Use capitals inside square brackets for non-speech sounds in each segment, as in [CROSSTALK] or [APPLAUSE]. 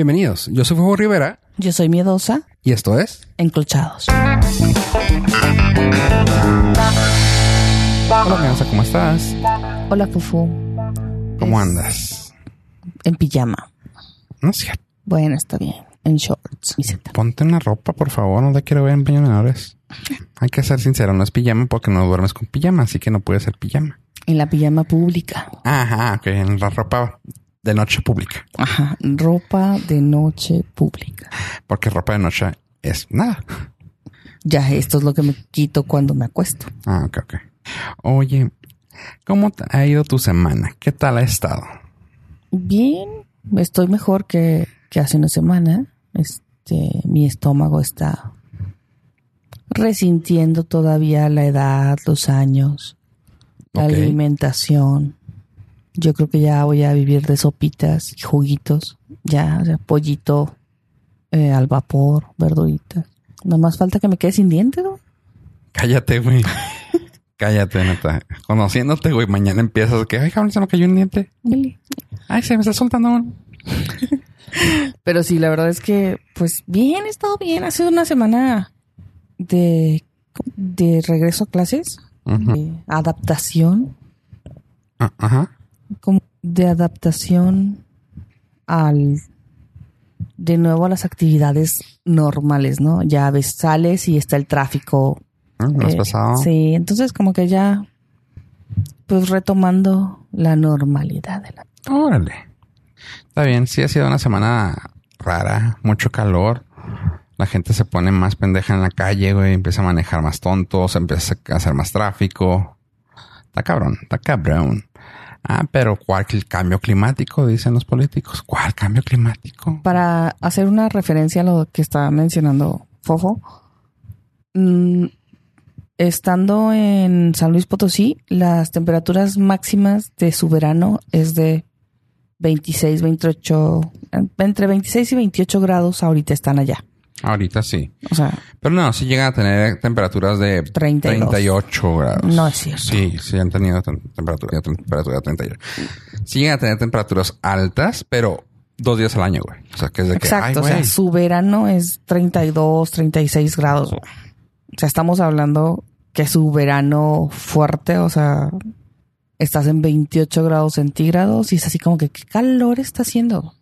Bienvenidos, yo soy Fuego Rivera Yo soy miedosa, y esto es... enclochados. Hola, Meosa, ¿cómo estás? Hola, Fufu. ¿Cómo Es- andas? En pijama. No es cierto. Bueno, está bien. En shorts. Se- Ponte una ropa, por favor, no te quiero ver en paños menores. Hay que ser sincero, no es pijama porque no duermes con pijama, así que no puede ser pijama. En la pijama pública. Ajá, ok, en la ropa de noche pública. Ajá. Ropa de noche pública. Porque ropa de noche es nada. Ya, esto es lo que me quito cuando me acuesto. Ah, ok, ok. Oye, ¿cómo ha ido tu semana? ¿Qué tal ha estado? Bien. Estoy mejor que, que hace una semana. Este, mi estómago está resintiendo todavía la edad, los años, la alimentación. Yo creo que ya voy a vivir de sopitas y juguitos. Ya, o sea, pollito eh, al vapor, verduritas. Nada más falta que me quede sin dientes, ¿no? Cállate, güey. [LAUGHS] Cállate, neta. Conociéndote, güey, mañana empiezas que, ay, cabrón, se me cayó un diente. Ay, se me está soltando. [LAUGHS] Pero sí, la verdad es que, pues bien, he estado bien. Ha sido una semana de, de regreso a clases, de adaptación, Ah, Ajá. Como de adaptación al de nuevo a las actividades normales, ¿no? Ya ves, sales y está el tráfico. Ah, ¿Me has eh, pasado? Sí, entonces como que ya, pues retomando la normalidad de la... Órale. Está bien, sí ha sido una semana rara, mucho calor. La gente se pone más pendeja en la calle, güey, empieza a manejar más tontos, empieza a hacer más tráfico. Está cabrón, está cabrón. Ah, pero ¿cuál cambio climático? Dicen los políticos. ¿Cuál cambio climático? Para hacer una referencia a lo que estaba mencionando Fofo, mm, estando en San Luis Potosí, las temperaturas máximas de su verano es de 26, 28, entre 26 y 28 grados ahorita están allá. Ahorita sí. O sea, Pero no, sí llegan a tener temperaturas de 32. 38 grados. No es cierto. Sí, sí han tenido tem- temperatura, temperatura de 38. Sí llegan a tener temperaturas altas, pero dos días al año, güey. O sea, que es de que, ay, exacto. o sea, güey. su verano es 32, 36 grados. O sea, estamos hablando que su verano fuerte, o sea, estás en 28 grados centígrados y es así como que qué calor está haciendo.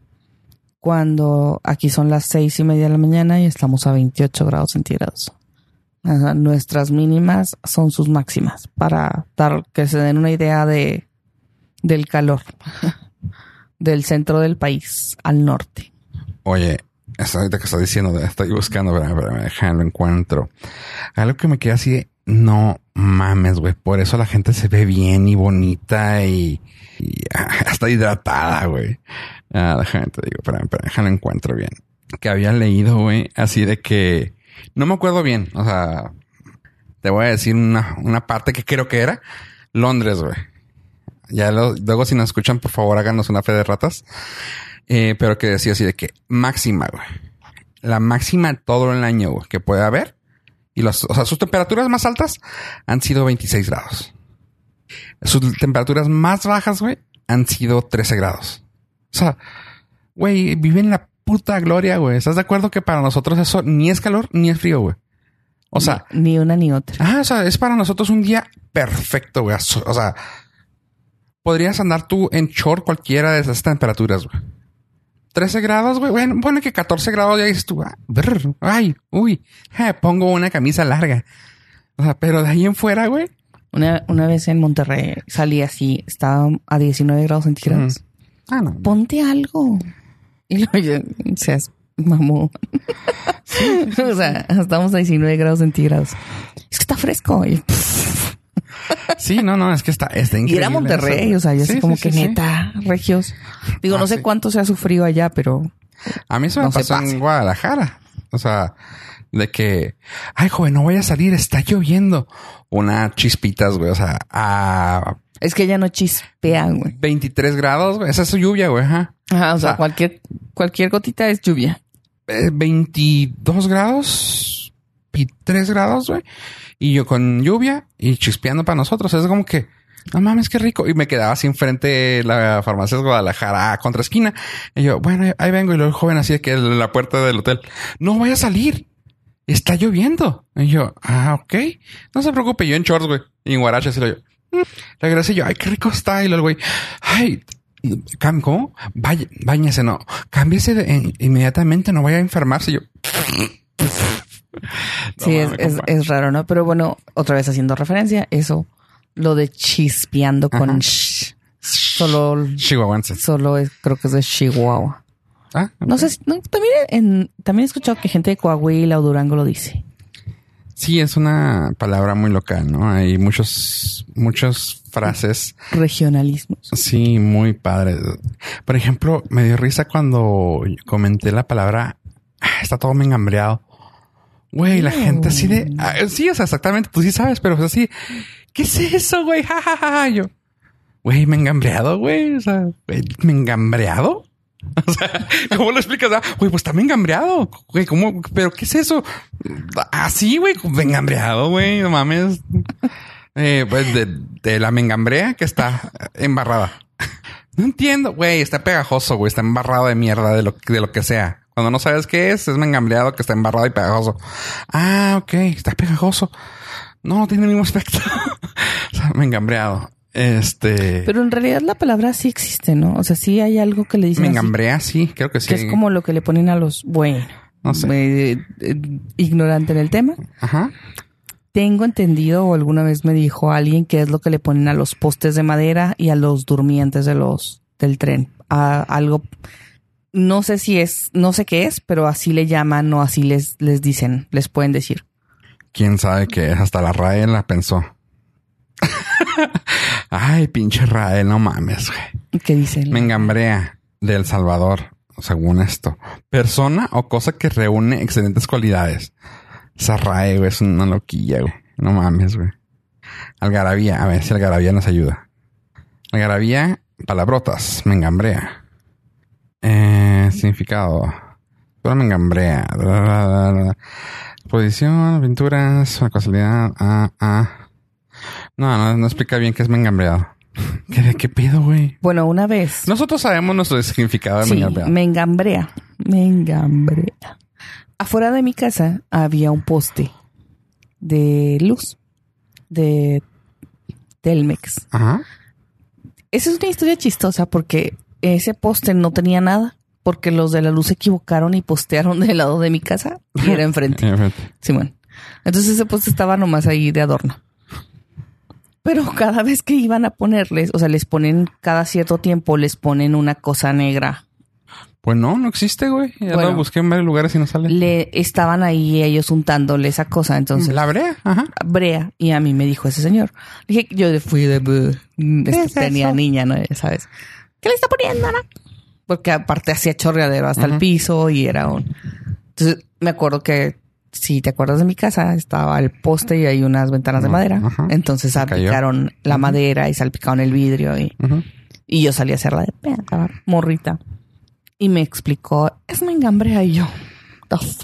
Cuando aquí son las seis y media de la mañana y estamos a 28 grados centígrados. Nuestras mínimas son sus máximas para dar que se den una idea de del calor [LAUGHS] del centro del país al norte. Oye, esto ahorita que estoy diciendo, estoy buscando, pero, déjalo encuentro. Algo que me queda así no mames, güey. Por eso la gente se ve bien y bonita y, y [LAUGHS] hasta hidratada, güey. Ah, déjame te digo, espérame, espérame, déjalo encuentro bien. Que había leído, güey, así de que no me acuerdo bien. O sea, te voy a decir una, una parte que creo que era Londres, güey. Ya luego, si nos escuchan, por favor, háganos una fe de ratas. Eh, pero que decía así de que máxima, güey. La máxima todo el año, güey, que puede haber. Y los, o sea, sus temperaturas más altas han sido 26 grados. Sus temperaturas más bajas, güey, han sido 13 grados. O sea, güey, vive en la puta gloria, güey. ¿Estás de acuerdo que para nosotros eso ni es calor ni es frío, güey? O sea, ni, ni una ni otra. Ah, o sea, es para nosotros un día perfecto, güey. O sea, podrías andar tú en short cualquiera de esas temperaturas, güey. 13 grados, güey. Bueno, bueno, que 14 grados ya dices tú, ah, brr, ay, uy, pongo una camisa larga. O sea, pero de ahí en fuera, güey. Una, una vez en Monterrey salí así, estaba a 19 grados centígrados. Ah, no. Ponte algo. Y luego yo, seas mamón. [LAUGHS] o sea, estamos a 19 grados centígrados. Es que está fresco. Y, Sí, no, no, es que está, está y increíble. era Monterrey, eso, o sea, yo Sí, como que neta, regios. Digo, Ah, no sé cuánto se ha sufrido allá, pero A mí eso me No pasó en Guadalajara. O sea, de que, ay, joven, no voy a salir, está lloviendo. Una chispitas, güey. O sea, a es que ya no chispean, güey. 23 grados, güey. Esa es su lluvia, güey. Ajá. Ajá, o, O sea, sea, cualquier, cualquier gotita es lluvia. Eh, 22 grados, 23 grados, güey. Y yo con lluvia y chispeando para nosotros. Es como que, no mames, qué rico. Y me quedaba así enfrente de la farmacia de Guadalajara, contra esquina. Y yo, bueno, ahí vengo. Y luego el joven así de que en la puerta del hotel, no voy a salir. Está lloviendo. Y yo, ah, ok. No se preocupe. Yo en shorts, güey. Y en guaraches. Y lo yo, mm". Regresé yo, ay, qué rico está. Y luego, güey, ay, ¿cómo? Vaya, bañese, no. Cámbiese de, inmediatamente, no vaya a enfermarse. Y yo, [LAUGHS] sí, es, es, es, raro, ¿no? Pero bueno, otra vez haciendo referencia, eso, lo de chispeando con sh, solo, solo es, creo que es de Chihuahua. Ah, no sé, no, también en, también he escuchado que gente de Coahuila o Durango lo dice. Sí, es una palabra muy local, ¿no? Hay muchos, muchas frases. Regionalismos. Sí, muy padre. Por ejemplo, me dio risa cuando comenté la palabra, ah, está todo mengambreado. Güey, la gente así de, ah, sí, o sea, exactamente, tú sí sabes, pero es así, ¿qué es eso, güey? Ja, ja, ja, Yo, güey, mengambreado, güey, o sea, mengambreado. [LAUGHS] O sea, ¿cómo lo explicas? Ah, güey, pues está mengambreado. Güey, ¿cómo? ¿Pero qué es eso? Así, güey, mengambreado, güey, no mames. Eh, pues de, de, la mengambrea que está embarrada. No entiendo, güey, está pegajoso, güey, está embarrado de mierda de lo, de lo que sea. Cuando no sabes qué es, es mengambreado que está embarrado y pegajoso. Ah, ok, está pegajoso. No, no tiene el mismo aspecto. [LAUGHS] o sea, mengambreado. Este. Pero en realidad la palabra sí existe, ¿no? O sea, sí hay algo que le dicen. Mengambrea, sí, creo que sí. Que es como lo que le ponen a los, bueno, no sé. Eh, eh, ignorante en el tema. Ajá. Tengo entendido, o alguna vez me dijo alguien que es lo que le ponen a los postes de madera y a los durmientes de los del tren. A algo no sé si es, no sé qué es, pero así le llaman o así les, les dicen, les pueden decir. Quién sabe qué es, hasta la RAE la pensó. [LAUGHS] Ay, pinche RAE, no mames, güey. ¿Qué dicen? Mengambrea de El Salvador, según esto. Persona o cosa que reúne excelentes cualidades. Esa RAE, güey, es una loquilla, güey. No mames, güey. Algarabía, a ver si Algarabía nos ayuda. Algarabía, palabrotas, mengambrea. Eh, significado. Toda me engambrea. Posición, pinturas, casualidad. Ah, ah. No, no, no explica bien qué es mengambreado. [LAUGHS] ¿Qué, ¿Qué pedo, güey? Bueno, una vez. Nosotros sabemos nuestro significado de sí, mengambrea. Mengambrea. Afuera de mi casa había un poste de luz de Telmex. Ajá. Esa es una historia chistosa porque ese poste no tenía nada porque los de la luz se equivocaron y postearon [LAUGHS] del lado de mi casa y era [LAUGHS] enfrente. Simón. Entonces ese poste estaba nomás ahí de adorno. Pero cada vez que iban a ponerles, o sea, les ponen cada cierto tiempo, les ponen una cosa negra. Pues no, no existe, güey. Ya lo busqué en varios lugares y no sale. Le estaban ahí ellos untándole esa cosa, entonces. La brea, ajá. Brea. Y a mí me dijo ese señor. Dije, yo fui de, este, tenía niña, ¿no? ¿Sabes? ¿qué le está poniendo, no? Porque aparte hacía chorreadero hasta el piso y era un... Entonces me acuerdo que si te acuerdas de mi casa, estaba el poste y hay unas ventanas de madera. Entonces salpicaron la madera y salpicaron el vidrio y, y yo salí a hacer la de morrita. Y me explicó, es mi engambrea y yo.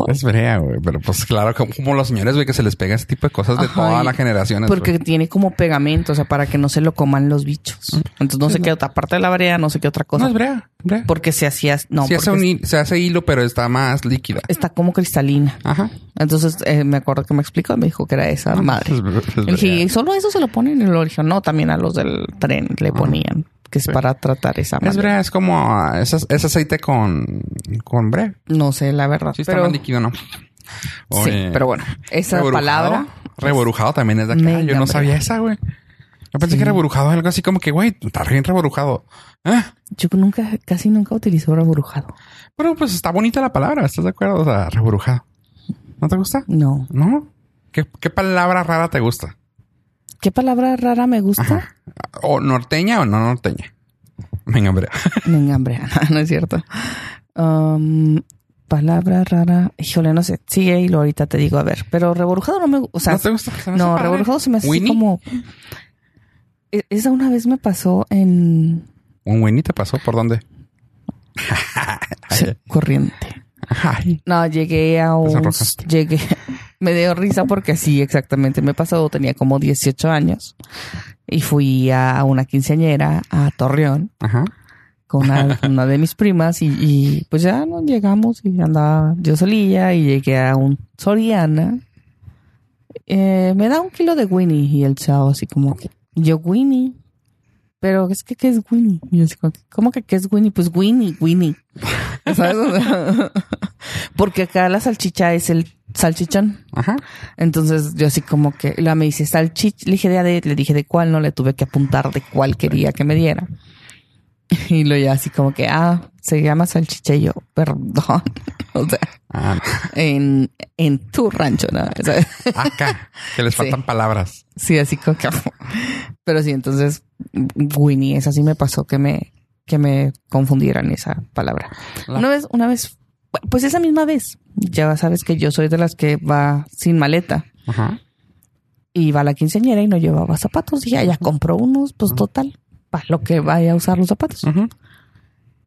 Es brea, güey. Pero pues claro, como, los señores, güey, que se les pega ese tipo de cosas de todas las generaciones. Porque tiene como pegamento, o sea, para que no se lo coman los bichos. Entonces no sé qué otra parte de la brea, no sé qué otra cosa. No es brea, Porque se hacía, no. Se hace, se hace hilo, pero está más líquida. Está como cristalina. Ajá. Entonces eh, me acuerdo que me explicó, me dijo que era esa madre. y solo eso se lo ponen en el origen. No, también a los del tren le ponían que es para tratar esa Es brea, es como ah, es, aceite con, con brea. No sé, la verdad. Sí, está pero... líquido, ¿no? sí, pero bueno, esa palabra. Reborujado también es de acá. Yo no sabía esa, güey. Yo pensé que reborujado algo así como que, güey, está bien reborujado. ¿Ah? Yo nunca, casi nunca utilizo reborujado. Pero pues está bonita la palabra, ¿estás de acuerdo? O sea, reborujado. ¿No te gusta? No. ¿No? ¿Qué, qué palabra rara te gusta? ¿Qué palabra rara me gusta? ¿O norteña o no norteña? Mengambrea. [LAUGHS] Mengambrea, [LAUGHS] no es cierto. Um, palabra rara. Híjole, no sé. Sigue y lo ahorita te digo, a ver. Pero reborujado no me gusta. ¿No te gusta? no, reborujado se me hace como... E, esa una vez me pasó en... ¿Un Winnie te pasó? ¿Por dónde? corriente. No, llegué a un... Llegué... [LAUGHS] Me dio risa porque sí, exactamente. Me pasado, tenía como 18 años. y fui a una quinceañera a Torreón Ajá. con [LAUGHS] una, de mis primas y, y, pues ya nos llegamos y andaba yo solilla y llegué a un Soriana. Eh, me da un kilo de Winnie y el chavo así como, yo Winnie. Pero es que, ¿qué es Winnie? Y yo así ¿cómo que qué es Winnie? Pues Winnie, Winnie. [LAUGHS] ¿Sabes? [LAUGHS] Porque acá la salchicha es el salchichón. Ajá. Entonces yo así como que la me dice salchicha, le dije de, le dije de cuál, no le tuve que apuntar de cuál quería que me diera. [LAUGHS] Y lo ya así como que, ah, se llama salchicha y yo, perdón. O sea, Ah, en, en tu rancho, ¿no? Acá, que les Sí. faltan palabras. sí, así como que. Pero sí, entonces, Winnie, esa sí me pasó que me, que me confundieran esa palabra. La- Una vez, una vez, pues esa misma vez, ya sabes que yo soy de las que va sin maleta. Ajá. Iba a la quinceañera y no llevaba zapatos. Dije, ya compró unos, pues total, para lo que vaya a usar los zapatos.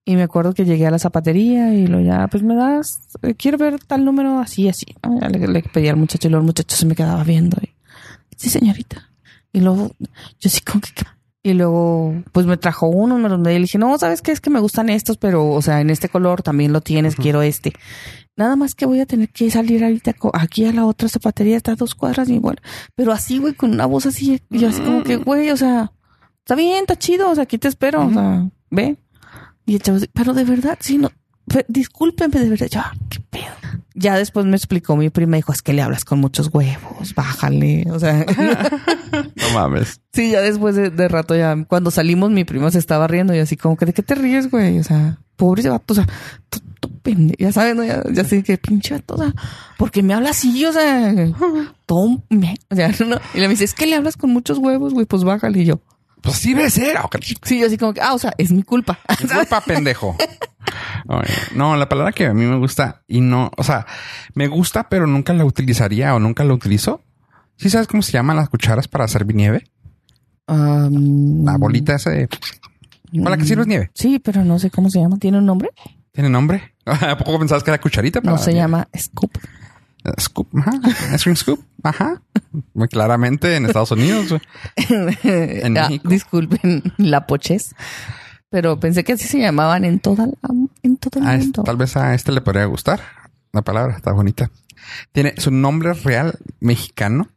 Y me acuerdo que llegué a la zapatería y lo ya, pues me das, eh, quiero ver tal número así, así. Le, le pedí al muchacho y luego el muchacho se me quedaba viendo. Y, sí, señorita. Y luego, yo sí, como que... Y luego, pues me trajo uno, me lo y le dije, no, ¿sabes qué? Es que me gustan estos, pero, o sea, en este color también lo tienes, quiero este. Nada más que voy a tener que salir ahorita aquí a la otra zapatería, está a dos cuadras y igual. Pero así, güey, con una voz así, yo así como que, güey, o sea, está bien, está chido, o sea, aquí te espero, o sea, ve. Y el chavo pero de verdad, sí, no, discúlpenme, de verdad, yo, ah, qué pedo. Ya después me explicó mi prima, dijo, es que le hablas con muchos huevos, bájale, o sea, [LAUGHS] No mames. sí, ya después de, de rato, ya, cuando salimos, mi prima se estaba riendo y así como que, ¿de qué te ríes, güey? O sea, pobre vato, o sea, tú, tú pende- ya sabes, ¿no? Ya, ya sé que pinche vato, o sea, porque me habla así, o sea, todo, me- [LAUGHS] o sea, no, y le me dice, es que le hablas con muchos huevos, güey, pues bájale, y yo, Pues sí debe ser. ok. sí, yo así como que, ah, o sea, es mi culpa. Disculpa, [LAUGHS] pendejo. No, la palabra que a mí me gusta y no, o sea, me gusta, pero nunca la utilizaría o nunca la utilizo. ¿Sí sabes cómo se llaman las cucharas para hacer nieve? Um, La bolita esa de... ¿Con la que sirves nieve? Sí, pero no sé cómo se llama. ¿Tiene un nombre? ¿Tiene nombre? [LAUGHS] ¿A poco pensabas que era cucharita? No para se nieve? llama Scoop. Scoop, ajá. Ice cream scoop, ajá. Muy claramente en Estados Unidos. [LAUGHS] En Ah, México. disculpen la pochez. Pero pensé que así se llamaban en toda la, en todo el A este- mundo. tal vez a este le podría gustar. La palabra está bonita. Tiene su nombre real mexicano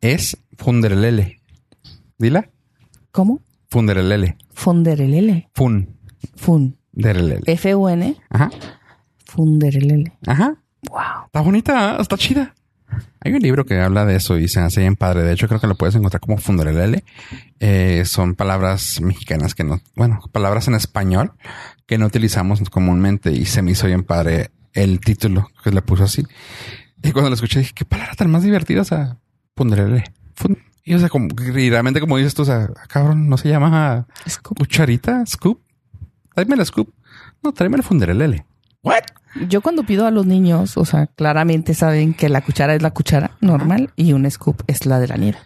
es Funderelele. Dila. ¿Cómo? Funderelele. Funderelele. Fun. Fun. Derelele. F-U-N. Ajá. Funderelele. Ajá. Wow. Está bonita, está chida. Hay un libro que habla de eso y se hace bien padre. De hecho, creo que lo puedes encontrar como Funderelele. Eh, son palabras mexicanas que no, bueno, palabras en español que no utilizamos comúnmente y se me hizo bien padre el título que le puso así. Y cuando lo escuché dije, qué palabra tan más divertida, o sea, Funderelele. Fun- Y o sea, como, y realmente como dices tú, o sea, ah, cabrón, no se llama Scoop. cucharita, scoop. Tráeme el scoop. No, tráeme el Funderelele. What? Yo cuando pido a los niños, o sea, claramente saben que la cuchara es la cuchara normal y un scoop es la de la nieve.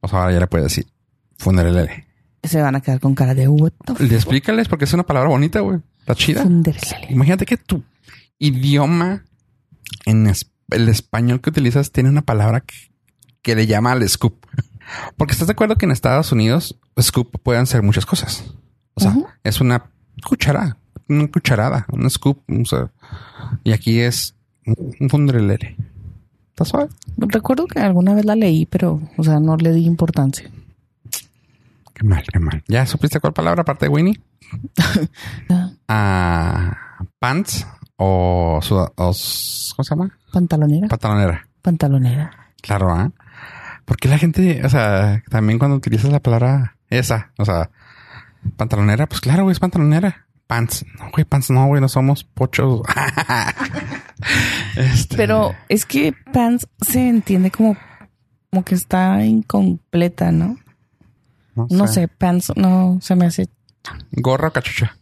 O sea, ahora ya le puedes decir Funderelele. Se van a quedar con cara de what Y Explícales porque es una palabra bonita, güey. Está chida. Funderelele. Imagínate que tu idioma en es- el español que utilizas tiene una palabra que, que le llama al scoop. [LAUGHS] Porque estás de acuerdo que en Estados Unidos scoop pueden ser muchas cosas. O sea, es una cuchara, una cucharada, un scoop. o sea, y aquí es un funderelele. ¿Está suave? Recuerdo que alguna vez la leí, pero, o sea, no le di importancia. Qué mal, qué mal. ¿Ya supiste cuál palabra aparte de Winnie? [LAUGHS] Ah, Ah, pants o, o ¿cómo se llama? Pantalonera. Pantalonera. Pantalonera. Claro, ¿ah? Porque la gente, o sea, también cuando utilizas la palabra esa, o sea, pantalonera, pues claro, es pantalonera. Pants. No, güey, pants no, güey, no somos pochos. [LAUGHS] Este, Pero es que pants se entiende como, como que está incompleta, ¿no? No sé, pants no se me hace. Gorra o cachucha.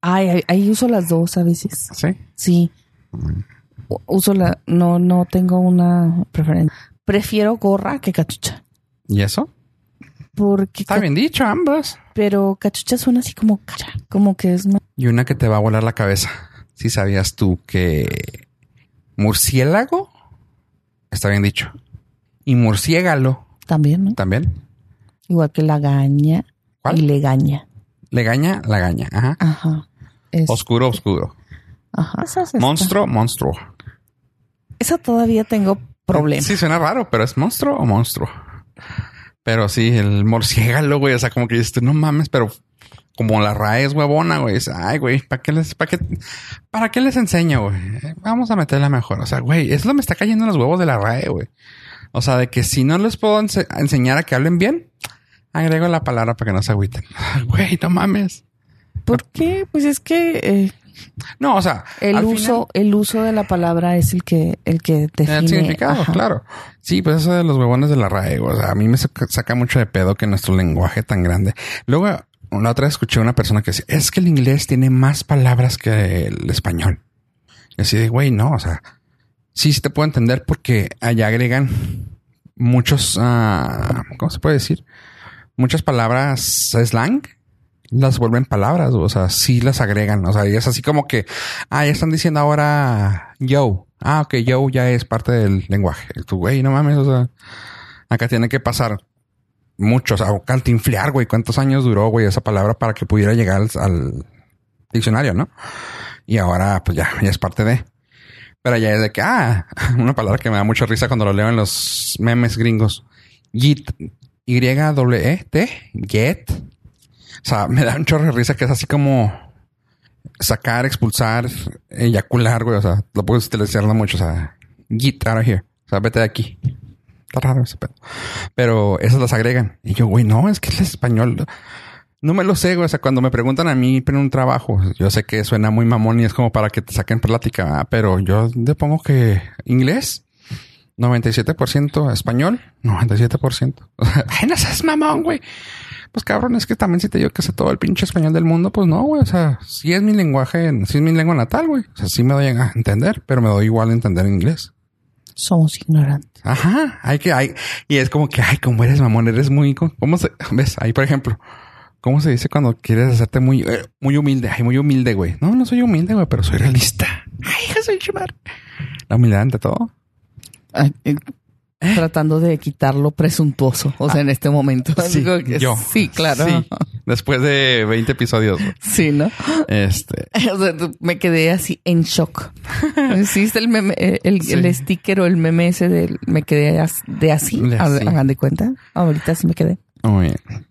Ay, ahí- ahí uso las dos a veces. Sí. Sí. Uso la, no, no tengo una preferencia. Prefiero gorra que cachucha. ¿Y eso? Porque, Está bien dicho, ambos. pero cachucha suena así como, cacha, como que es más. Y una que te va a volar la cabeza. Si sabías tú que murciélago está bien dicho. Y murciégalo También, ¿no? también. Igual que lagaña ¿Cuál? y legaña. Legaña, lagaña. Ajá. Ajá. Es- Oscuro, oscuro. Ajá. Es. Monstruo, monstruo. Esa todavía tengo problemas. Sí, suena raro, pero es monstruo o monstruo. Pero sí, el morciégalo, güey. O sea, como que dices, no mames, pero como la RAE es huevona, güey. Ay, güey, ¿para qué les, para qué, para qué les enseño, güey? Vamos a meterla mejor. O sea, güey, eso me está cayendo en los huevos de la RAE, güey. O sea, de que si no les puedo ense- enseñar a que hablen bien, agrego la palabra para que no se agüiten. [LAUGHS] Güey, no mames. ¿Por qué? Pues es que eh, No, o sea, el al uso, el uso de la palabra es el que, el que define. El significado, Ajá. claro. Sí, pues eso de los huevones de la RAE, o sea, a mí me saca, saca mucho de pedo que nuestro lenguaje tan grande. Luego, la otra vez escuché a una persona que decía, es que el inglés tiene más palabras que el español. Y así de, güey, no, o sea, sí, sí te puedo entender porque allá agregan muchos, ah, ¿cómo se puede decir? Muchas palabras slang las vuelven palabras, o sea, sí las agregan, o sea, y es así como que, ah, ya están diciendo ahora yo, ah, ok, yo ya es parte del lenguaje. Tú, güey, no mames, o sea, acá tiene que pasar mucho, o sea, cantinflear, güey, cuántos años duró, güey, esa palabra para que pudiera llegar al, al diccionario, ¿no? Y ahora, pues ya, ya es parte de. Pero ya es de que, ah, [LAUGHS] una palabra que me da mucha risa cuando lo leo en los memes gringos. Yit, Y-W-E-T, get. O sea, me da un chorro de risa que es así como sacar, expulsar, eyacular, güey. O sea, lo puedo utilizar mucho. O sea, get out of here. O sea, vete de aquí. Está raro ese pedo. Pero esas las agregan. Y yo, güey, no, es que es español. No me lo sé, güey. O sea, cuando me preguntan a mí en un trabajo, yo sé que suena muy mamón y es como para que te saquen plática, pero yo le pongo que inglés, 97% español, 97%. O sea, Ay, no seas mamón, güey. Pues cabrón, es que también si te digo que sé todo el pinche español del mundo, pues no, güey. O sea, sí es mi lenguaje, sí es mi lengua natal, güey. O sea, sí me doy a entender, pero me doy igual a entender inglés. Somos ignorantes. Ajá, hay que, hay, y es como que, ay, como eres mamón, eres muy, ¿cómo se, ves? Ahí, por ejemplo, ¿cómo se dice cuando quieres hacerte muy, eh, muy humilde? Ay, muy humilde, güey. No, no soy humilde, güey, pero soy realista. [LAUGHS] Ay, hija, soy chimar. La humildad ante todo. Ay, eh, Tratando de quitar lo presuntuoso, o sea, en este momento. Ah. Sí, que yo. Sí, claro. Sí, después de 20 episodios. Sí, ¿no? Este, [LAUGHS] O sea, me quedé así en shock. [LAUGHS] Hiciste el meme, eh, el, Sí. el sticker o el meme ese del me quedé de así. De así. Hagan de cuenta. Ahorita sí me quedé. Muy bien.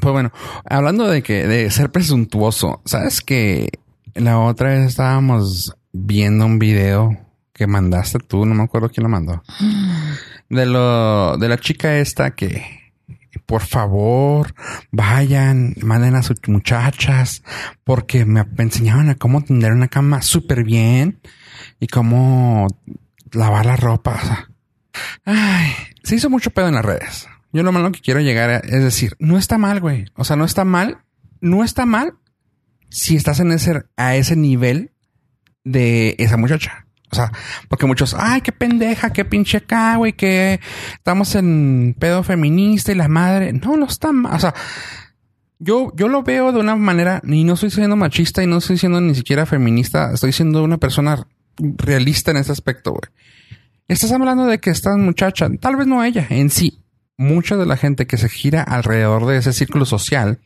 Pues bueno, hablando de que de ser presuntuoso, sabes que la otra vez estábamos viendo un video que mandaste tú, no me acuerdo quién lo mandó. De lo de la chica esta que por favor vayan, manden a sus muchachas porque me enseñaban a cómo tender una cama súper bien y cómo lavar la ropa. O sea, Ay, se hizo mucho pedo en las redes. Yo lo malo que quiero llegar a- es decir, no está mal, güey. O sea, no está mal, no está mal si estás en ese, a ese nivel de esa muchacha. O sea, porque muchos, ay, qué pendeja, qué pinche acá, güey, que estamos en pedo feminista y la madre. No, no está mal. O sea, yo, yo lo veo de una manera, y no estoy siendo machista y no estoy siendo ni siquiera feminista, estoy siendo una persona realista en ese aspecto, güey. Estás hablando de que esta muchacha, tal vez no ella, en sí, mucha de la gente que se gira alrededor de ese círculo social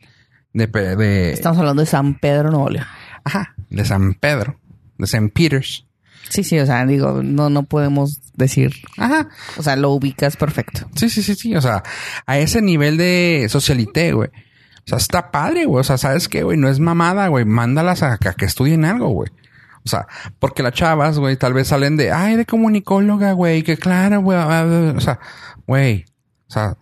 de, de, Estamos hablando de San Pedro Nuevo León. ajá, de San Pedro, de San Peters, Sí, sí, o sea, digo, no, no podemos decir, ajá, o sea, lo ubicas perfecto. sí, sí, sí, sí, o sea, a ese nivel de socialité, güey. O sea, está padre, güey. O sea, ¿sabes qué, güey? No es mamada, güey. Mándalas a, a que estudien algo, güey. O sea, porque las chavas, güey, tal vez salen de, ay, de comunicóloga, güey, que claro, güey. O sea, güey, o sea,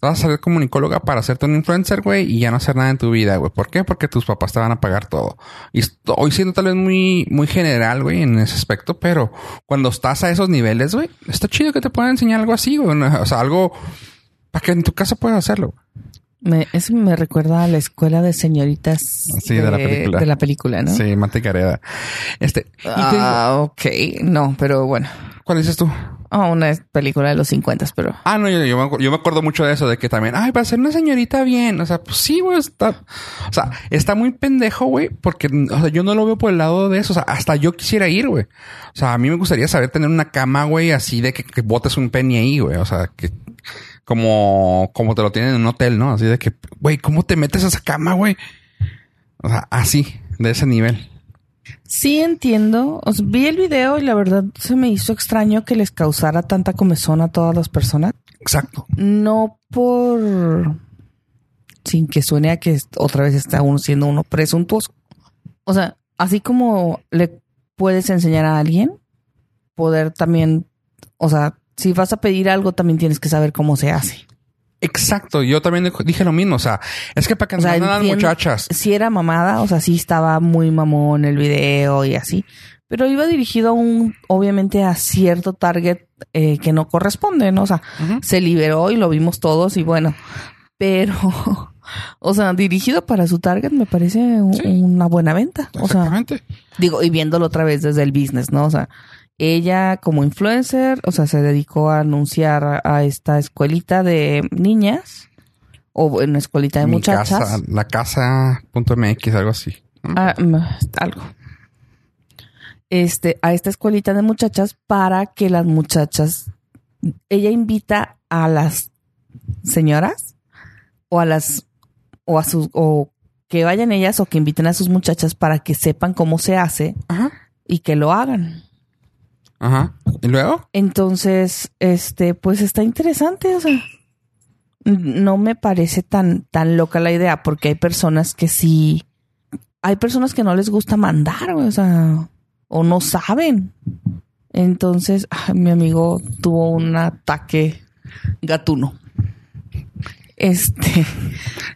vas a ser comunicóloga para hacerte un influencer, güey, y ya no hacer nada en tu vida, güey. ¿Por qué? Porque tus papás te van a pagar todo. Y estoy siendo tal vez muy, muy general, güey, en ese aspecto, pero cuando estás a esos niveles, güey, está chido que te puedan enseñar algo así, güey. O sea, algo para que en tu casa puedas hacerlo. Me, eso me recuerda a la escuela de señoritas Sí, de la película. de la película, ¿no? Sí, Mate Gareda. Este, digo, Ah, ok. No, pero bueno. ¿Cuál dices tú? Oh, una película de los 50, pero. Ah, no, yo, yo, me, yo me acuerdo mucho de eso, de que también, ay, para ser una señorita bien. O sea, pues sí, güey, está. O sea, está muy pendejo, güey, porque o sea, yo no lo veo por el lado de eso. O sea, hasta yo quisiera ir, güey. O sea, a mí me gustaría saber tener una cama, güey, así de que, que botes un penny ahí, güey. O sea, que como, como te lo tienen en un hotel, ¿no? Así de que, güey, ¿cómo te metes a esa cama, güey? O sea, así, de ese nivel. Sí entiendo. O sea, vi el video y la verdad se me hizo extraño que les causara tanta comezón a todas las personas. Exacto. No por... Sin que suene a que otra vez está uno siendo uno presuntuoso. O sea, así como le puedes enseñar a alguien, poder también... O sea, si vas a pedir algo, también tienes que saber cómo se hace. Exacto. Yo también dije lo mismo. O sea, es que para que O sea, muchachas. Sí era mamada, o sea, sí estaba muy mamón el video y así. Pero iba dirigido a un, obviamente, a cierto target eh, que no corresponde, ¿no? O sea, se liberó y lo vimos todos y bueno. Pero, [LAUGHS] o sea, dirigido para su target me parece un- Sí. una buena venta. O sea, Exactamente. digo, y viéndolo otra vez desde el business, ¿no? O sea, ella como influencer, o sea, se dedicó a anunciar a, esta escuelita de niñas o en una escuelita de Mi muchachas. casa, la casa.mx, algo así. Ah, mm, algo. Este, a esta escuelita de muchachas para que las muchachas, ella invita a las señoras o a las, o a sus, o que vayan ellas o que inviten a sus muchachas para que sepan cómo se hace Ajá. y que lo hagan. Ajá. ¿Y luego? Entonces, este, pues está interesante, o sea, no me parece tan, tan loca la idea, porque hay personas que sí, hay personas que no les gusta mandar, o sea, o no saben. Entonces, ay, mi amigo tuvo un ataque gatuno. Este,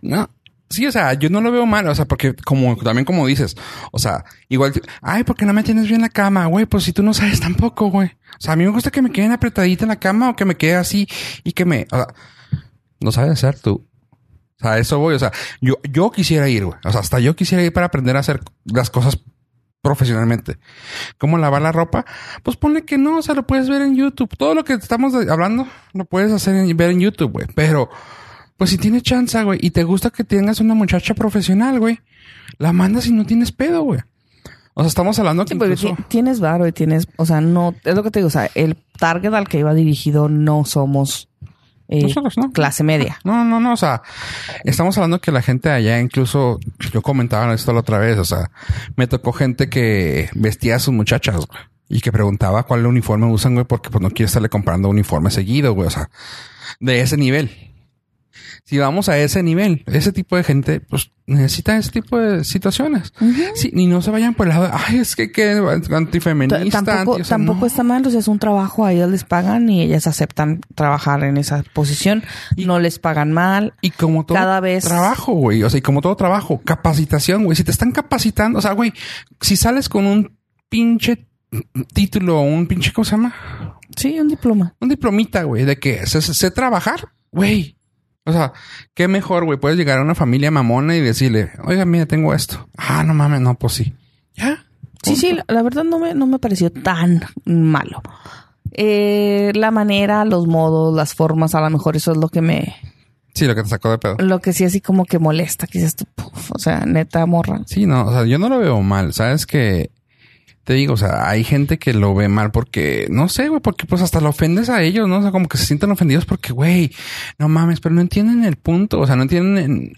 No. Sí, o sea, yo no lo veo mal, o sea, porque como también como dices, o sea, igual, ay, ¿por qué no me tienes bien la cama, güey? Pues si tú no sabes tampoco, güey. O sea, a mí me gusta que me queden apretadita en la cama o que me quede así y que me, o sea, no sabes hacer tú. O sea, eso voy, o sea, yo, yo quisiera ir, güey. O sea, hasta yo quisiera ir para aprender a hacer las cosas profesionalmente. ¿Cómo lavar la ropa? Pues ponle que no, o sea, lo puedes ver en YouTube. Todo lo que estamos hablando lo puedes hacer en, ver en YouTube, güey. Pero, pues si tienes chance, güey, y te gusta que tengas una muchacha profesional, güey, la mandas y no tienes pedo, güey. O sea, estamos hablando que sí, porque incluso... ti- tienes varo y tienes, o sea, no, es lo que te digo, o sea, el target al que iba dirigido no somos eh, Nosotros, ¿no? clase media. No, no, no, o sea, estamos hablando que la gente allá, incluso, yo comentaba esto la otra vez, o sea, me tocó gente que vestía a sus muchachas, güey, y que preguntaba cuál uniforme usan, güey, porque pues no quiere estarle comprando uniforme seguido, güey, o sea, de ese nivel. Si vamos a ese nivel, ese tipo de gente, pues necesita ese tipo de situaciones. Sí, y no se vayan por el lado, de, ay, es que qué T- antifeminista. Tampoco, anti-", o sea, tampoco no. está mal, o sea, es un trabajo, a ellas les pagan y ellas aceptan trabajar en esa posición. Y- no les pagan mal. Y como todo Cada vez- trabajo, güey. O sea, y como todo trabajo, capacitación, güey. Si te están capacitando, o sea, güey, si sales con un pinche título, un pinche, ¿cómo se llama? Sí, un diploma. Un diplomita, güey, de que sé, sé trabajar, güey. O sea, qué mejor, güey. Puedes llegar a una familia mamona y decirle, oiga, mira, tengo esto. Ah, no mames, no, pues sí. Ya. Sí, sí, la, verdad no me, no me pareció tan malo. Eh, la manera, los modos, las formas, a lo mejor eso es lo que me, Sí, lo que te sacó de pedo. lo que sí así como que molesta, que dices tú, o sea, neta morra. Sí, no, o sea, yo no lo veo mal. Sabes que te digo, o sea, hay gente que lo ve mal porque, no sé, güey, porque pues hasta lo ofendes a ellos, ¿no? O sea, como que se sienten ofendidos porque, güey, no mames, pero no entienden el punto, o sea, no entienden,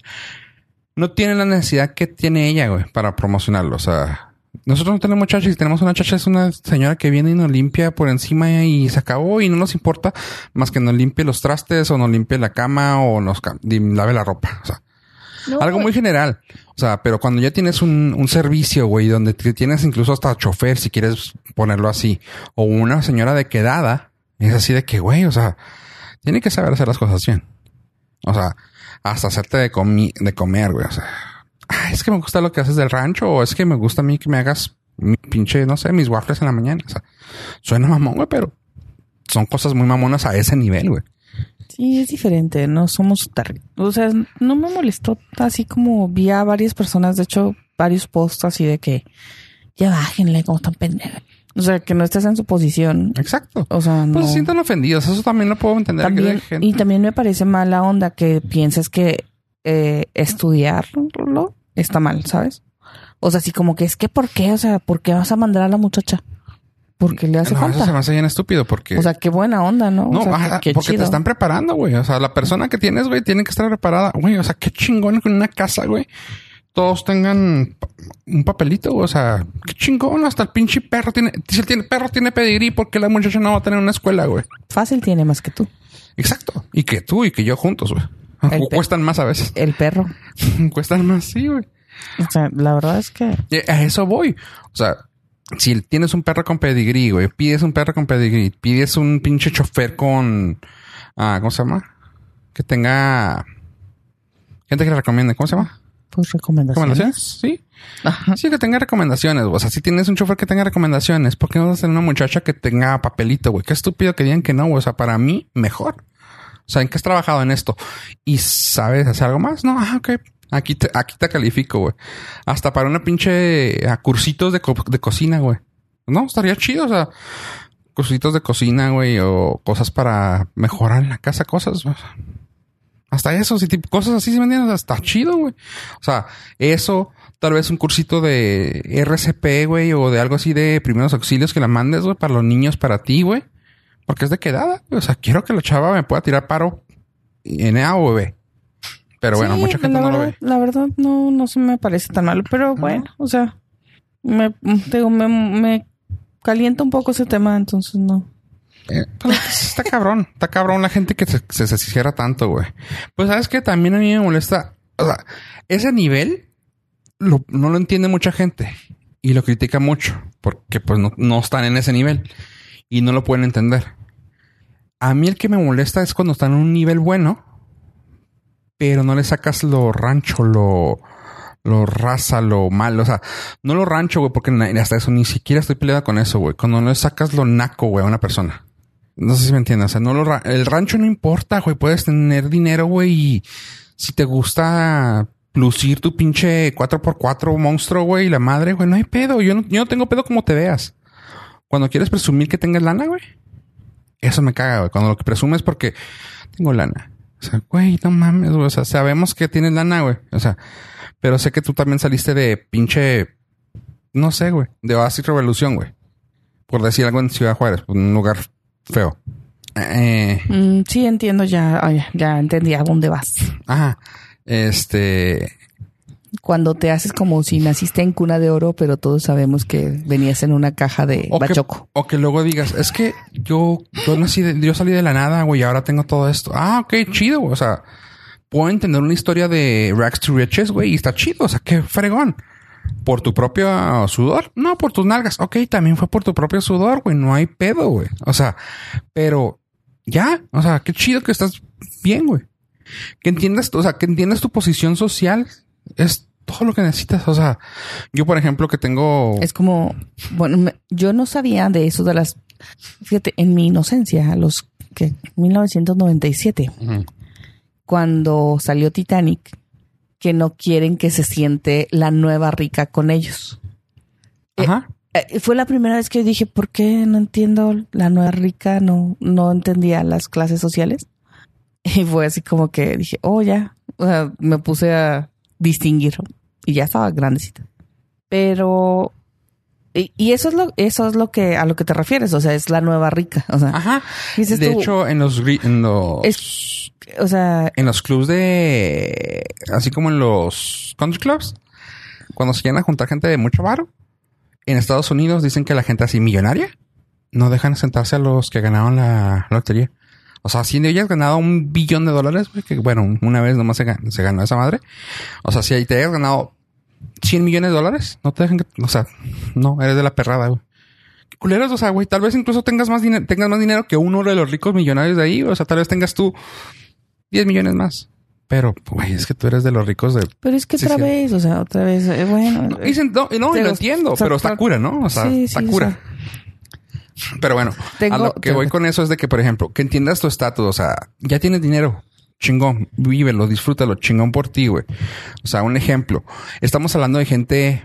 no tienen la necesidad que tiene ella, güey, para promocionarlo, o sea. Nosotros no tenemos chacha y si tenemos una chacha es una señora que viene y nos limpia por encima y se acabó y no nos importa más que nos limpie los trastes o nos limpie la cama o nos lave la ropa. O sea, No, algo muy general. O sea, pero cuando ya tienes un, un servicio, güey, donde tienes incluso hasta chofer, si quieres ponerlo así, o una señora de quedada, es así de que, güey, o sea, tiene que saber hacer las cosas bien. O sea, hasta hacerte de, comi de comer, güey. O sea, "Ay, es que me gusta lo que haces del rancho, o es que me gusta a mí que me hagas mi pinche, no sé, mis waffles en la mañana. O sea, suena mamón, güey, pero son cosas muy mamonas a ese nivel, güey. Sí, es diferente, no somos target. O sea, no me molestó así como vi a varias personas, de hecho, varios posts así de que ya bájenle como tan pendeja. O sea, que no estés en su posición. Exacto. O sea, no. Pues se sienten ofendidos. Eso también lo puedo entender. También, y también me parece mala onda que pienses que eh, estudiarlo está mal, ¿sabes? O sea, así como que es que ¿por qué? O sea, ¿por qué vas a mandar a la muchacha? Porque le hace No, eso se me falta. hace bien estúpido porque... O sea, qué buena onda, ¿no? no, o sea, ajá, qué, qué porque chido. te están preparando, güey. O sea, la persona que tienes, güey, tiene que estar preparada. Güey, o sea, qué chingón que en una casa, güey, todos tengan un papelito. O sea, qué chingón. Hasta el pinche perro tiene... Si el tiene, perro tiene pedigrí, ¿por qué la muchacha no va a tener una escuela, güey? Fácil tiene más que tú. Exacto. Y que tú y que yo juntos, güey. Cuestan más a veces. El perro. [LAUGHS] Cuestan más, sí, güey. O sea, la verdad es que A eso voy. O sea, si tienes un perro con pedigrí, güey, pides un perro con pedigrí, pides un pinche chofer con, ah, ¿cómo se llama? Que tenga gente que le recomiende, ¿cómo se llama? pues recomendaciones. ¿Recomendaciones? Sí. Ajá. Sí, que tenga recomendaciones. O sea, si tienes un chofer que tenga recomendaciones, ¿por qué no vas a tener una muchacha que tenga papelito, güey? Qué estúpido que digan que no, güey. O sea, para mí, mejor. O sea, ¿en qué has trabajado en esto? ¿Y sabes hacer algo más? No, ah, ok. Aquí te, aquí te califico, güey. Hasta para una pinche cursitos de, de cocina, güey. No, estaría chido, o sea, cursitos de cocina, güey, o cosas para mejorar en la casa, cosas. hasta eso, si tipo, cosas así se vendían, está chido, güey. O sea, eso, tal vez un cursito de RCP, güey, o de algo así de primeros auxilios que la mandes, güey, para los niños, para ti, güey. Porque es de quedada, güey. O sea, quiero que la chava me pueda tirar paro en A o B. Pero bueno, Sí, mucha gente la no lo verdad, ve. La verdad, no, no se me parece tan malo, pero bueno, o sea, me, digo, me, me calienta un poco ese tema, entonces no. Eh, [LAUGHS] pues, está cabrón, está cabrón la gente que se, se, se cierra tanto, güey. Pues sabes que también a mí me molesta, o sea, ese nivel lo- no lo entiende mucha gente y lo critica mucho porque pues no, no están en ese nivel y no lo pueden entender. A mí el que me molesta es cuando están en un nivel bueno, pero no le sacas lo rancho, lo, lo raza, lo malo. O sea, no lo rancho, güey, porque hasta eso ni siquiera estoy peleada con eso, güey. Cuando no le sacas lo naco, güey, a una persona. No sé si me entiendes. O sea, no lo el rancho no importa, güey. Puedes tener dinero, güey, y si te gusta lucir tu pinche 4x4 monstruo, güey, la madre, güey, no hay pedo. Yo no, yo no tengo pedo como te veas. Cuando quieres presumir que tengas lana, güey. Eso me caga, güey. Cuando lo que presumes es porque tengo lana. O sea, güey, no mames, güey. O sea, sabemos que tienes lana, güey. O sea, pero sé que tú también saliste de pinche, no sé, güey, de Oasis Revolución, güey. Por decir algo en Ciudad Juárez, un lugar feo. Eh, Mm, sí, entiendo ya, ya, ya entendí a dónde vas. ajá. Este, Cuando te haces como si naciste en cuna de oro, pero todos sabemos que venías en una caja de o que, o que luego digas, es que yo, yo nací, de- yo salí de la nada, güey, y ahora tengo todo esto. Ah, ok, chido, güey. O sea, puedo entender una historia de Rags to Riches, güey, y está chido. O sea, qué fregón. ¿Por tu propio sudor? No, por tus nalgas. Ok, también fue por tu propio sudor, güey. No hay pedo, güey. O sea, pero ya, o sea, qué chido que estás bien, güey. Que entiendas, o sea, que entiendas tu posición social es todo lo que necesitas. O sea, yo, por ejemplo, que tengo. Es como, bueno, me- yo no sabía de eso de las, fíjate, en mi inocencia, a los que 1997, Ujú. cuando salió Titanic, que no quieren que se siente la nueva rica con ellos. Ajá. Eh, fue la primera vez que dije, ¿por qué no entiendo la nueva rica? No, no entendía las clases sociales. [LAUGHS] Y fue así como que dije, oh, ya. O sea, me puse a distinguir y ya estaba grandecita. Pero, y, eso es lo, eso es lo que, a lo que te refieres. O sea, es la nueva rica. O sea, Ajá. dices De tú, hecho, en los, en los, es, o sea, en los clubs de, así como en los country clubs, cuando se llegan a juntar gente de mucho varo, en Estados Unidos dicen que la gente así millonaria no dejan sentarse a los que ganaron la lotería. O sea, si hayas ganado un billón de dólares, güey, que bueno, una vez nomás se ganó, se ganó esa madre. O sea, si ahí te hayas ganado 100 millones de dólares, no te dejan que, o sea, no, eres de la perrada, güey. Qué culeros, o sea, güey, tal vez incluso tengas más dinero, tengas más dinero que uno de los ricos millonarios de ahí, o sea, tal vez tengas tú 10 millones más. Pero, güey, es que tú eres de los ricos de... pero es que Sí, otra sí. vez, o sea, otra vez, eh, bueno. No, dicen, no, no, lo entiendo, pero está cura, ¿no? O sea, Sí, está o cura. Pero bueno, a Tengo- lo que voy con eso es de que, por ejemplo, que entiendas tu estatus, o sea, ya tienes dinero, chingón, vívelo, disfrútalo, chingón por ti, güey. O sea, un ejemplo, estamos hablando de gente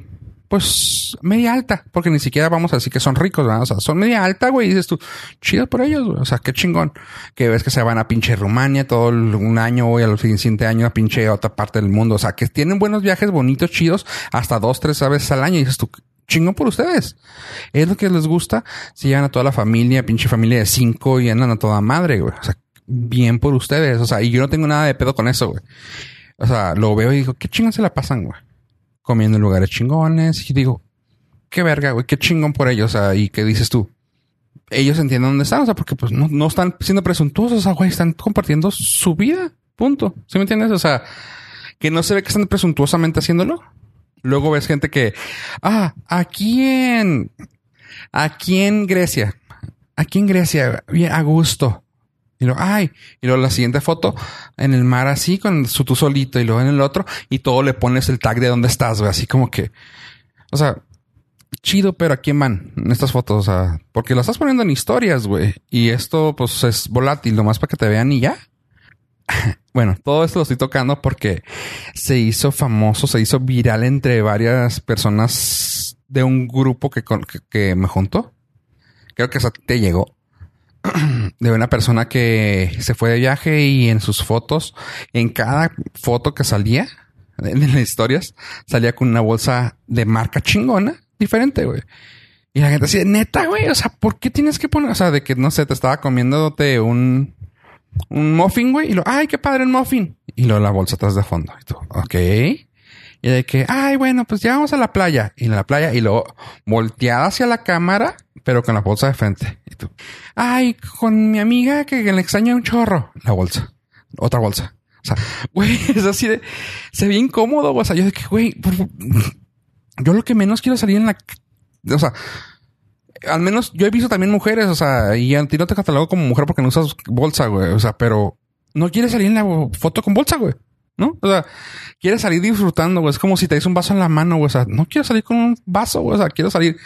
pues, media alta, porque ni siquiera vamos a decir que son ricos, ¿verdad? O sea, son media alta, güey, y dices tú, chido por ellos, güey. O sea, qué chingón. Que ves que se van a pinche Rumania todo el- un año, güey, al siguiente año a pinche otra parte del mundo. O sea, que tienen buenos viajes bonitos, chidos, hasta dos, tres veces al año, y dices tú, chingón por ustedes. Es lo que les gusta. Se llevan a toda la familia, pinche familia de cinco y andan a toda madre, güey. O sea, bien por ustedes. O sea, y yo no tengo nada de pedo con eso, güey. O sea, lo veo y digo, qué chingón se la pasan, güey. Comiendo en lugares chingones. Y digo, qué verga, güey, qué chingón por ellos. O sea, y qué dices tú. Ellos entienden dónde están, o sea, porque pues no, no están siendo presuntuosos, o sea, güey, están compartiendo su vida. Punto. ¿Sí me entiendes? O sea, que no se ve que están presuntuosamente haciéndolo. Luego ves gente que, ah, aquí en, aquí en Grecia, aquí en Grecia, bien a gusto. Y luego, ay, y luego la siguiente foto en el mar así con su tú solito y luego en el otro y todo le pones el tag de dónde estás, güey, así como que, o sea, chido, pero ¿a quién van en estas fotos? O sea, porque las estás poniendo en historias, güey, y esto pues es volátil, nomás para que te vean y ya. [LAUGHS] Bueno, todo esto lo estoy tocando porque se hizo famoso, se hizo viral entre varias personas de un grupo que, que, me juntó. Creo que eso te llegó. [CLEARS THROAT] De una persona que se fue de viaje y en sus fotos, en cada foto que salía, [LAUGHS] en las historias, salía con una bolsa de marca chingona, diferente, güey. Y la gente así, neta, güey, o sea, ¿por qué tienes que poner, o sea, de que, no sé, te estaba comiéndote un, un muffin, güey, y lo, ay, qué padre el muffin. Y luego la bolsa atrás de fondo. Y tú, ok. Y de que, ay, bueno, pues ya vamos a la playa. Y en la playa, y luego volteada hacia la cámara, pero con la bolsa de frente. Y tú, ay, con mi amiga que le extraña un chorro. La bolsa. Otra bolsa. O sea, [LAUGHS] güey, es así de, se ve incómodo. O sea, yo de que, güey, yo lo que menos quiero salir en la, o sea, al menos yo he visto también mujeres, o sea, y a ti no te catalogo como mujer porque no usas bolsa, güey. O sea, pero no quieres salir en la foto con bolsa, güey. ¿No? O sea, quieres salir disfrutando, güey. Es como si te dices un vaso en la mano, güey. O sea, no quiero salir con un vaso, güey. O sea, quiero salir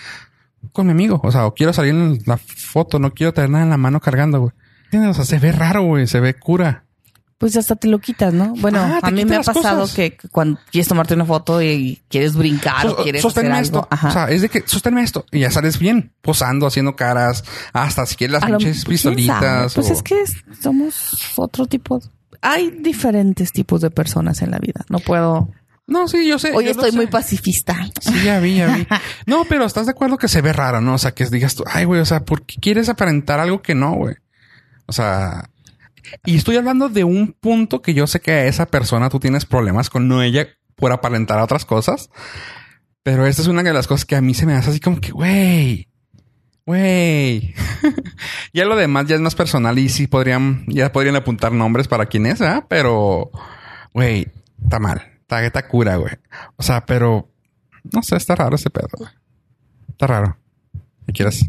con mi amigo. O sea, o quiero salir en la foto. No quiero tener nada en la mano cargando, güey. O sea, se ve raro, güey. Se ve cura. Pues hasta te lo quitas, ¿no? Bueno, Ah, a mí me ha pasado cosas. que cuando quieres tomarte una foto y quieres brincar o quieres hacer algo. esto. Ajá. O sea, es de que sosténme esto. Y ya sales bien, posando, haciendo caras, hasta si quieres las lo- pinches ¿quién sabe? pistolitas. Pues o- es que somos otro tipo. Hay diferentes tipos de personas en la vida. No puedo. No, sí, yo sé. Hoy yo estoy sé. muy pacifista. Sí, ya vi, ya vi. [LAUGHS] No, pero estás de acuerdo que se ve raro, ¿no? O sea, que digas tú, ay, güey, o sea, ¿por qué quieres aparentar algo que no, güey? O sea, y estoy hablando de un punto que yo sé que a esa persona tú tienes problemas con no ella por aparentar otras cosas. Pero esta es una de las cosas que a mí se me hace así como que, güey, güey. [LAUGHS] ya lo demás ya es más personal y sí podrían, ya podrían apuntar nombres para quién es, ¿ah? Pero, güey, está mal. Está, está cura, güey. O sea, pero no sé, está raro ese pedo, güey. Está raro. ¿Qué quieres?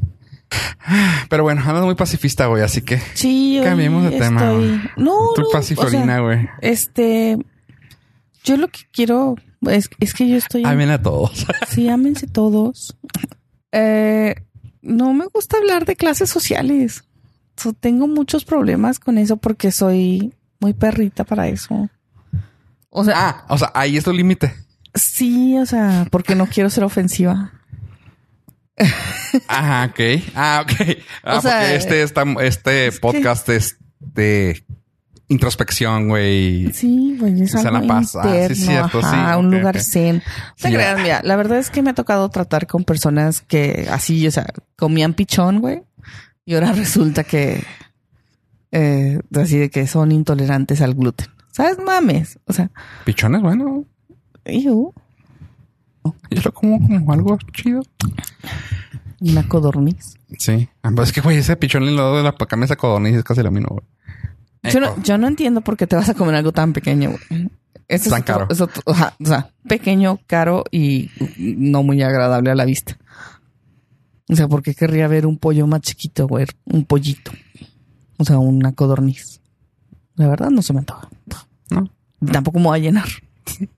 Pero bueno, ando muy pacifista, güey, así que Sí, Cambiemos de tema, güey. No, tu no, o pacifolina, sea, güey. este, yo lo que quiero es, es que yo estoy. Amen a todos. [LAUGHS] Sí, ámense todos. Eh, no me gusta hablar de clases sociales. So, tengo muchos problemas con eso porque soy muy perrita para eso. O sea, ah, o sea, ahí es tu límite. sí, o sea, porque no quiero ser ofensiva. Ajá, ok. Ah, ok. Ah, O sea, porque este, esta- este es que- podcast es de introspección, güey. Sí, güey, es algo la pasa. Ah, sí, interno, cierto, ajá, sí, un lugar ok. zen. No Sí, creas, mira, la verdad es que me ha tocado tratar con personas que así, o sea, comían pichón, güey, y ahora resulta que eh, así de que son intolerantes al gluten. ¿Sabes? Mames. O sea, Pichones, bueno. iu, Yo lo como como algo chido. una codorniz. Sí. Pues es que, güey, ese pichón en el lado de la camisa codorniz es casi lo mismo, güey. Yo Eh, no, yo no entiendo por qué te vas a comer algo tan pequeño, güey. Eso Tan es otro- caro. es otro- ajá, o sea, pequeño, caro y no muy agradable a la vista. O sea, ¿por qué querría ver un pollo más chiquito, güey? Un pollito. O sea, una codorniz. La verdad no se me antoja. No. Tampoco me voy a llenar. [LAUGHS]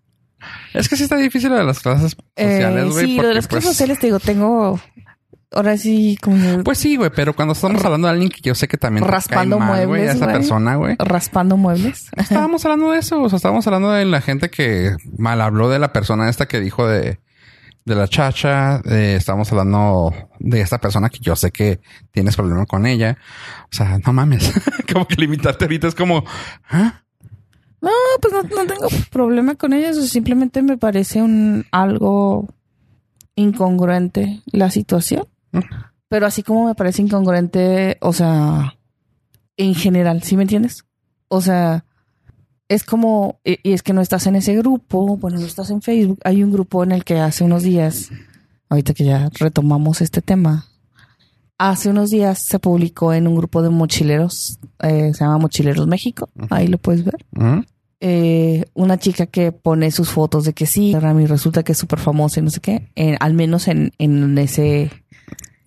Es que sí está difícil lo de las clases Eh, sociales, güey. sí, lo de las pues, clases sociales te digo, tengo ahora sí como Pues sí, güey, pero cuando estamos hablando de alguien que yo sé que también Raspando cae mal, güey, muebles, a esa güey. persona, güey. raspando muebles. [LAUGHS] Estábamos hablando de eso, o sea, estábamos hablando de la gente que mal habló de la persona esta que dijo de de la chacha, eh, estamos hablando de esta persona que yo sé que tienes problema con ella. O sea, no mames. [LAUGHS] como que limitarte ahorita es como, ¿ah? No, pues no, no tengo problema con ella. Eso simplemente me parece un algo incongruente la situación. Mm. Pero así como me parece incongruente, o sea, en general, ¿sí me entiendes? O sea, es como, y y es que no estás en ese grupo, bueno, no estás en Facebook. Hay un grupo en el que hace unos días, ahorita que ya retomamos este tema, hace unos días se publicó en un grupo de mochileros, eh, se llama Mochileros México, ahí lo puedes ver. Eh, una chica que pone sus fotos de que sí, y resulta que es súper famosa y no sé qué, al menos en, en ese,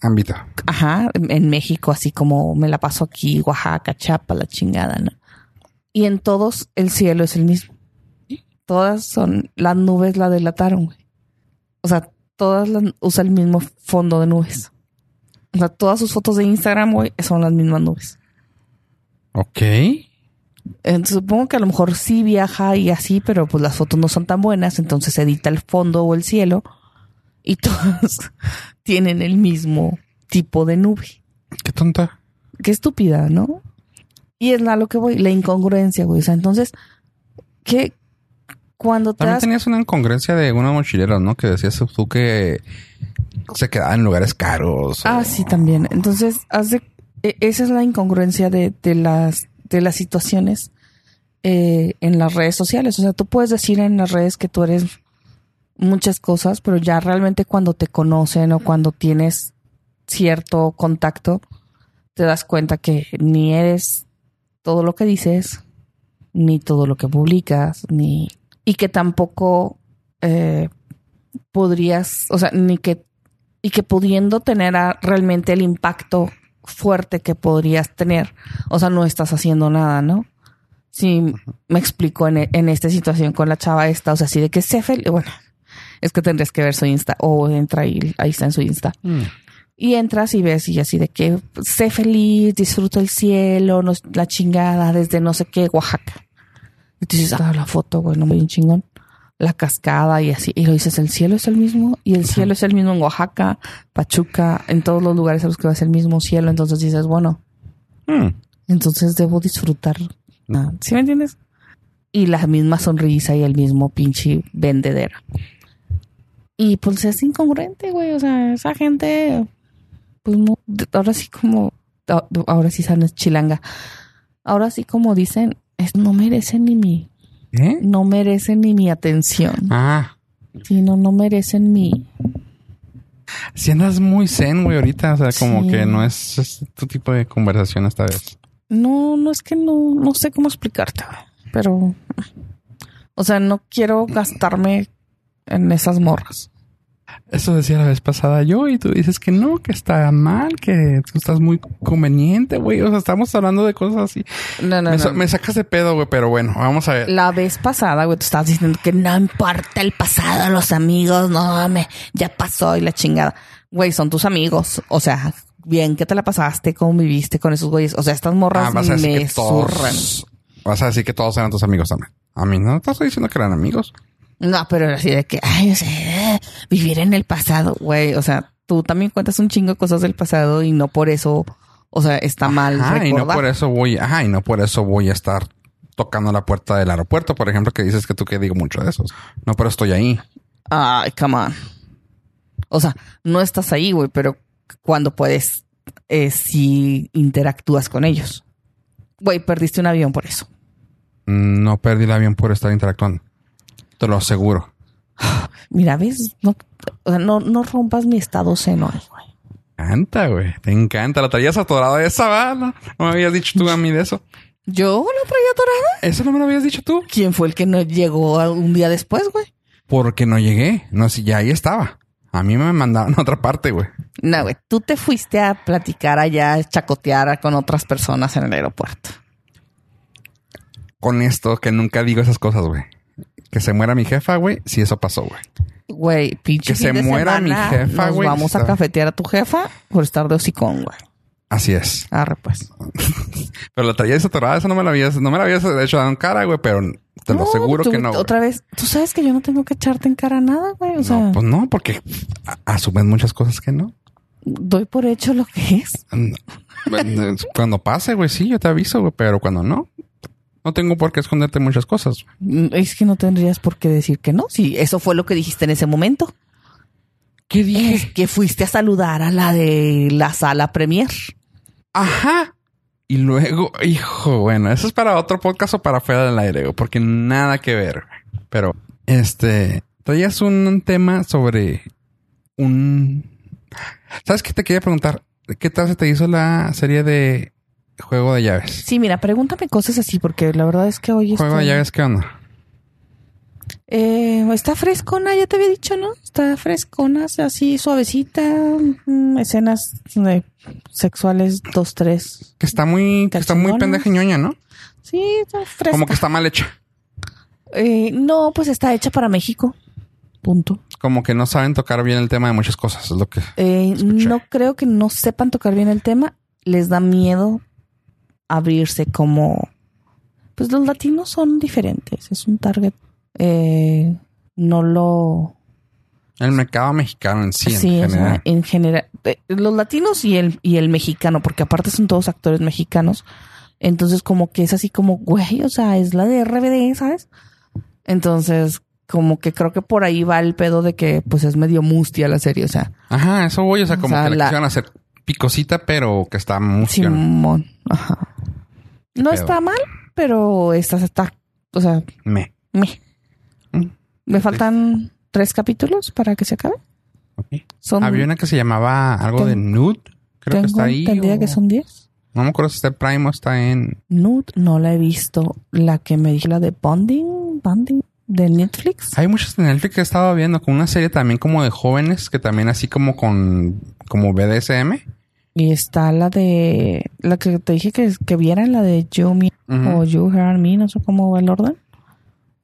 Ámbito. ajá, en en México, así como me la paso aquí, Oaxaca, Chapa, la chingada, ¿no? Y en todos el cielo es el mismo. Todas son, las nubes la delataron, güey. O sea, todas las, usa el mismo fondo de nubes. O sea, todas sus fotos de Instagram, güey, son las mismas nubes. Ok. Entonces, supongo que a lo mejor sí viaja y así, pero pues las fotos no son tan buenas, entonces edita el fondo o el cielo y [LAUGHS] todas tienen el mismo tipo de nube. Qué tonta. Qué estúpida, ¿no? Y es a lo que voy, la incongruencia, güey. O sea, entonces, ¿qué? Cuando te También das... tenías una incongruencia de unos mochileros, ¿no? Que decías tú que se quedaba en lugares caros. o- Ah, sí, también. Entonces, hace, e- esa es la incongruencia de, de las, de las situaciones eh, en las redes sociales. O sea, tú puedes decir en las redes que tú eres muchas cosas, pero ya realmente cuando te conocen o cuando tienes cierto contacto, te das cuenta que ni eres todo lo que dices, ni todo lo que publicas, ni y que tampoco eh, podrías, o sea, ni que y que pudiendo tener a- realmente el impacto fuerte que podrías tener, o sea, no estás haciendo nada, ¿no? Sí, me explico en, en esta situación con la chava esta, o sea, así de que sé feliz, bueno, es que tendrías que ver su Insta, o entra y ahí está en su Insta. Mm. Y entras y ves y así de que sé feliz, disfruta el cielo, no- la chingada desde no sé qué, Oaxaca. Y tú dices, ah, la foto, güey, no me bien chingón. La cascada y así. Y lo dices, el cielo es el mismo. Y el cielo es el mismo en Oaxaca, Pachuca, en todos los lugares a los que vas el mismo cielo. Entonces dices, bueno, Mm. entonces debo disfrutar. Ah, ¿Sí me entiendes? Y la misma sonrisa y el mismo pinche vendedera. Y pues es incongruente, güey. O sea, esa gente, pues ahora sí como, a- ahora sí sabes chilanga. Ahora sí como dicen, es, no merecen ni mi, ¿Eh? no merecen ni mi atención. Ah, Sí, no, no merecen mi, si andas muy zen, güey, ahorita. O sea, como Sí. que no es, es tu tipo de conversación esta vez. No, no es que no, no sé cómo explicarte, pero, o sea, no quiero gastarme en esas morras. Eso decía la vez pasada yo y tú dices que no, que está mal, que tú estás muy conveniente, güey. O sea, estamos hablando de cosas así. No, no, me, no. me sacas de pedo, güey, pero bueno, vamos a ver. La vez pasada, güey, tú estabas diciendo que no importa el pasado, los amigos, no, me, ya pasó y la chingada. Güey, son tus amigos. O sea, bien que te la pasaste, cómo viviste con esos güeyes. O sea, estas morras Ah, vas a decir me que zurran. todos... Vas a decir que todos eran tus amigos también. A mí no te estoy diciendo que eran amigos. No, pero así de que, ay, o sea, vivir en el pasado, güey. O sea, tú también cuentas un chingo de cosas del pasado y no por eso, o sea, está mal Ajá, y no por eso voy, ajá, y no por eso voy a estar tocando la puerta del aeropuerto, por ejemplo, que dices que tú que digo mucho de esos. No, pero estoy ahí. Ay, come on. O sea, no estás ahí, güey, pero cuando puedes, eh, si interactúas con ellos. Güey, perdiste un avión por eso. Mm, No perdí el avión por estar interactuando. Te lo aseguro. Mira, ves, no, o sea, no, no rompas mi estado seno güey. Encanta, güey. Te encanta. La traías atorada esa, ¿va? ¿No? ¿No me habías dicho tú a mí de eso? ¿Yo la traía atorada? ¿Eso no me lo habías dicho tú? ¿Quién fue el que no llegó un día después, güey? Porque no llegué. No, si ya ahí estaba. A mí me mandaron a otra parte, güey. No, güey, tú te fuiste a platicar allá, a chacotear con otras personas en el aeropuerto. Con esto que nunca digo esas cosas, güey. Que se muera mi jefa, güey. Si eso pasó, güey. Güey, pinche Que se de muera mi jefa, güey, vamos a cafetear a tu jefa por estar de hocicón, güey. Así es. Arre, pues. [LAUGHS] Pero la traía desatorada, eso no me la habías, no me la habías hecho dado en cara, güey, pero te lo aseguro tú- que no. güey. Otra vez, tú sabes que yo no tengo que echarte en cara nada, güey. O sea, no, pues no, porque asumen muchas cosas que no. doy por hecho lo que es. [LAUGHS] No. Cuando pase, güey, sí, yo te aviso, güey, pero cuando no, no tengo por qué esconderte muchas cosas. Mm, Es que no tendrías por qué decir que no. Si eso fue lo que dijiste en ese momento. ¿Qué Es que fuiste a saludar a la de la sala premier. Ajá. Y luego, hijo, bueno, eso es para otro podcast o para fuera del aire, porque nada que ver. Pero, este, traías un tema sobre un... ¿Sabes qué te quería preguntar? ¿Qué tal se te hizo la serie de Juego de Llaves? Sí, mira, pregúntame cosas así, porque la verdad es que hoy Juego de Llaves, ¿qué onda? Eh, está frescona, ya te había dicho, ¿no? Está frescona, así suavecita, mm, escenas de sexuales dos, tres. Que está muy, que está muy pendeja ñoña, ¿no? Sí, está fresca. Como que está mal hecha. Eh, no, pues está hecha para México. Punto. Como que no saben tocar bien el tema de muchas cosas, es lo que... Eh, no creo que no sepan tocar bien el tema. Les da miedo abrirse como... Pues los latinos son diferentes. Es un target. eh, no lo... El mercado mexicano en sí, en Sí, o sea, general. en general. eh, Los latinos y el, y el mexicano, porque aparte son todos actores mexicanos. Entonces, como que es así como, güey, o sea, es la de RBD, ¿sabes? Entonces, como que creo que por ahí va el pedo de que, pues, es medio mustia la serie, o sea, Ajá, eso voy, o sea, O como sea, que la- quisieron hacer picosita, pero que está mucho. Simón. Ajá. No pedo? está mal, pero esta está, o sea, Me. me. Mm. Me faltan tres capítulos para que se acabe. Ok. Son, Había una que se llamaba algo Ten- de Nude. Creo tengo que está ahí. entendida o- que son diez. No me acuerdo si está en Prime o está en. Nude no la he visto. La que me dije, la de Bonding, Bonding de Netflix. Hay muchas de Netflix que he estado viendo con una serie también como de jóvenes que también así como con como BDSM. Y está la de, la que te dije que, que vieran, la de You Me o You Heard Me, no sé cómo va el orden.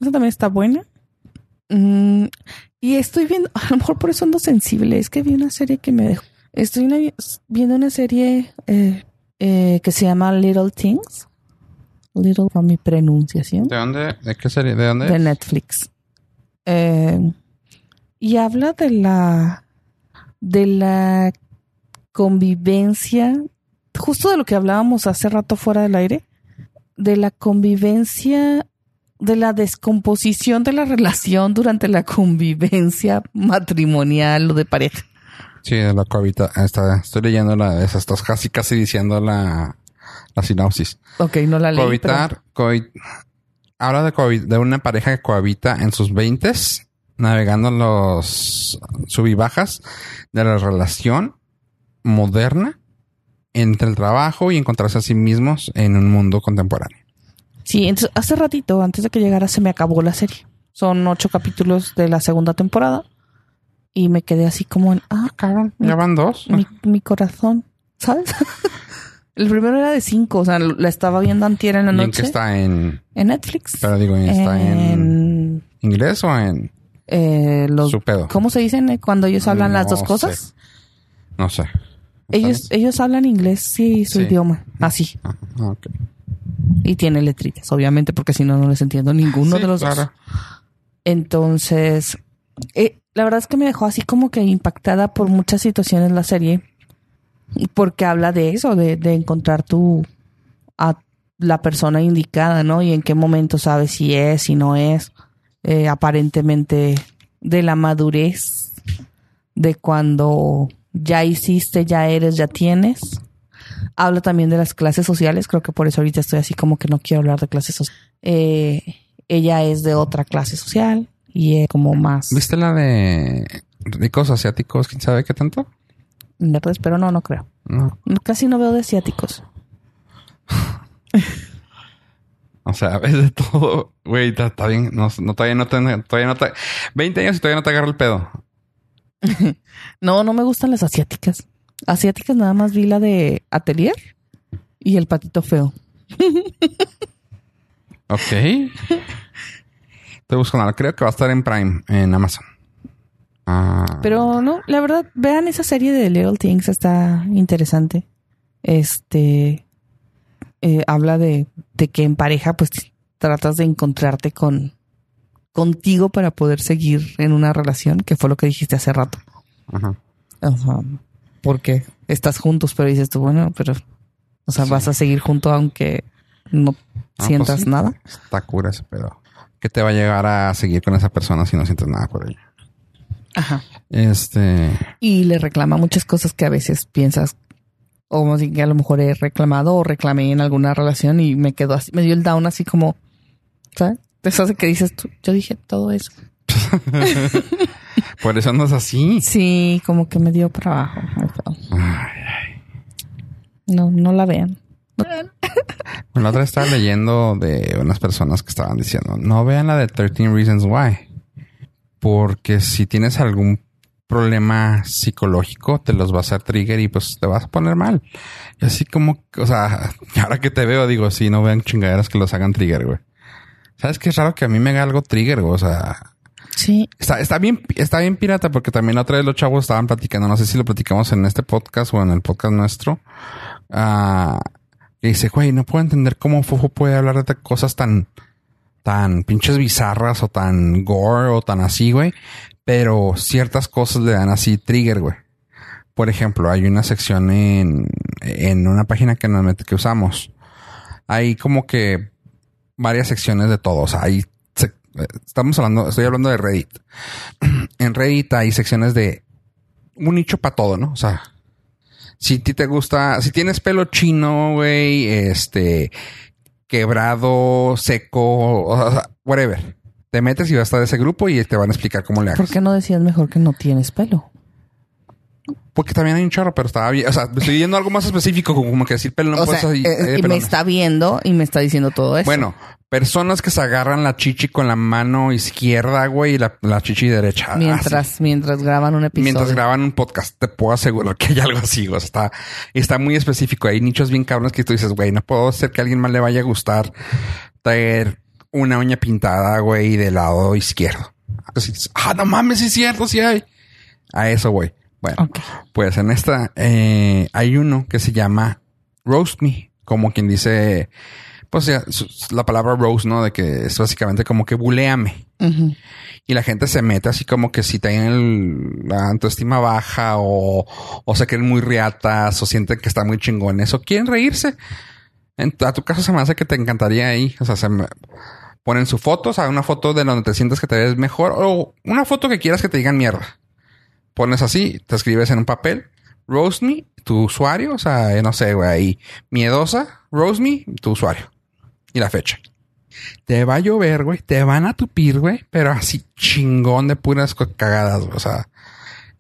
Esa también está buena. Mm, y estoy viendo, a lo mejor por eso ando sensible, es que vi una serie que me dejó. Estoy una- viendo una serie eh, eh, que se llama Little Things. Little para mi pronunciación. ¿De dónde? ¿De qué serie? ¿De dónde? de es? Netflix. Eh, y habla de la de la convivencia, justo de lo que hablábamos hace rato fuera del aire, de la convivencia, de la descomposición de la relación durante la convivencia matrimonial o de pareja. Sí, de la cohabita. Está, estoy leyendo la de esas. Estás casi casi diciendo la, la sinopsis. Ok, no la leí. Cohabitar, cohi- habla de, cohabi- de una pareja que cohabita en sus veintes, navegando los sub y bajas de la relación moderna entre el trabajo y encontrarse a sí mismos en un mundo contemporáneo. pero- sí, entonces hace ratito, antes de que llegara, se me acabó la serie. Son ocho capítulos de la segunda temporada. Y me quedé así como en, ah, Cabrón, ya van dos. mi, mi corazón, ¿sabes? [LAUGHS] El primero era de cinco, o sea, la estaba viendo antier en la ¿Y en noche qué está en, en Netflix. pero digo, está en En, inglés o en eh, los, su pedo? ¿cómo se dicen eh, cuando ellos hablan las dos sé. cosas? No sé. Ellos, ¿Sabes? ellos hablan inglés, sí, su Sí. idioma, así. Ah, ok. Y tiene letritas, obviamente, porque si no, no les entiendo ninguno Sí, de los claro. dos. Entonces, eh, la verdad es que me dejó así como que impactada por muchas situaciones la serie, porque habla de eso, de, de encontrar tu a la persona indicada, ¿no? Y en qué momento sabes si es, si no es, eh, aparentemente de la madurez, de cuando ya hiciste, ya eres, ya tienes. Habla también de las clases sociales, creo que por eso ahorita estoy así como que no quiero hablar de clases sociales. Eh, ella es de otra clase social y es como más ¿Viste la de ricos asiáticos? ¿Quién sabe qué tanto? Verdes, pero no, no creo. No. Casi no veo de asiáticos. O sea, ves de todo. Güey, está, bien. No, no, todavía no te, todavía no te... 20 años y todavía no te agarra el pedo. [LAUGHS] No, no me gustan las asiáticas. Asiáticas nada más vi la de Atelier y el patito feo. Ok. [LAUGHS] Estoy buscando. Creo que va a estar en Prime, en Amazon. Ah, Pero no, la verdad, vean esa serie de Little Things, está interesante. Este eh, habla de, de que en pareja pues tratas de encontrarte con contigo para poder seguir en una relación, que fue lo que dijiste hace rato. Ajá. O sea, porque estás juntos, pero dices tú, bueno, pero, o sea, vas a seguir junto aunque no Ah, sientas pues sí, nada. Está cura ese pedo. ¿Qué te va a llegar a seguir con esa persona si no sientes nada por ella? Ajá. Este. Y le reclama muchas cosas que a veces piensas, o bien que a lo mejor he reclamado o reclamé en alguna relación y me quedó así, me dio el down así como, ¿sabes? Eso hace que dices tú, yo dije todo eso. [LAUGHS] Por eso andas así. Sí, como que me dio para abajo. muy feo. Ay, No, no la vean. Bueno, la otra vez estaba leyendo de unas personas que estaban diciendo, no vean la de 13 Reasons Why. Porque si tienes algún problema psicológico, te los va a hacer trigger y pues te vas a poner mal. Y así como, o sea, [LAUGHS] ahora que te veo, digo, sí, no vean chingaderas que los hagan trigger, güey. ¿Sabes qué es raro que a mí me haga algo trigger, güey? O sea, Sí. Está, está bien, está bien pirata porque también la otra vez los chavos estaban platicando, no sé si lo platicamos en este podcast o en el podcast nuestro. Ah, y dice, güey, no puedo entender cómo Fofo puede hablar de cosas tan, tan pinches bizarras o tan gore o tan así, güey. Pero ciertas cosas le dan así trigger, güey. Por ejemplo, hay una sección en, en una página que nos que usamos. Hay como que varias secciones de todo. O sea, hay estamos hablando, estoy hablando de Reddit. [CLEARS THROAT] En Reddit hay secciones de un nicho para todo, ¿no? O sea, si a ti te gusta, si tienes pelo chino, güey, este, quebrado, seco, o sea, whatever. Te metes y vas a estar de ese grupo y te van a explicar cómo le hagas. ¿Por qué no decías mejor que no tienes pelo? Porque también hay un chorro, pero estaba bien. O sea, me estoy yendo a algo más específico, como que decir pelo no o puedes sea, eh, eh, y me está viendo y me está diciendo todo eso. Bueno, personas que se agarran la chichi con la mano izquierda, güey, y la, la chichi derecha. así. mientras, mientras graban un episodio. Mientras graban un podcast, te puedo asegurar que hay algo así. Sea, está, está muy específico. Hay nichos bien cabrones que tú dices, güey, no puedo hacer que a alguien más le vaya a gustar traer una uña pintada, güey, del lado izquierdo. Así ah, no mames, es cierto, sí hay. A eso, güey. Bueno, pues en esta eh, hay uno que se llama Roast Me, como quien dice, pues ya, la palabra roast, ¿no? De que es básicamente como que buleame. Y la gente se mete así como que si tienen el- la autoestima baja o, o se creen muy riatas o sienten que están muy chingones o quieren reírse. En, a tu caso se me hace que te encantaría ahí. O sea, se me- ponen su foto, o sea, una foto de donde te sientes que te ves mejor o una foto que quieras que te digan mierda. Pones así, te escribes en un papel, roast me, tu usuario, o sea, no sé, güey, ahí, miedosa, roast me, tu usuario y la fecha. Te va a llover, güey. Te van a tupir, güey. Pero así chingón de puras cagadas, güey. O sea,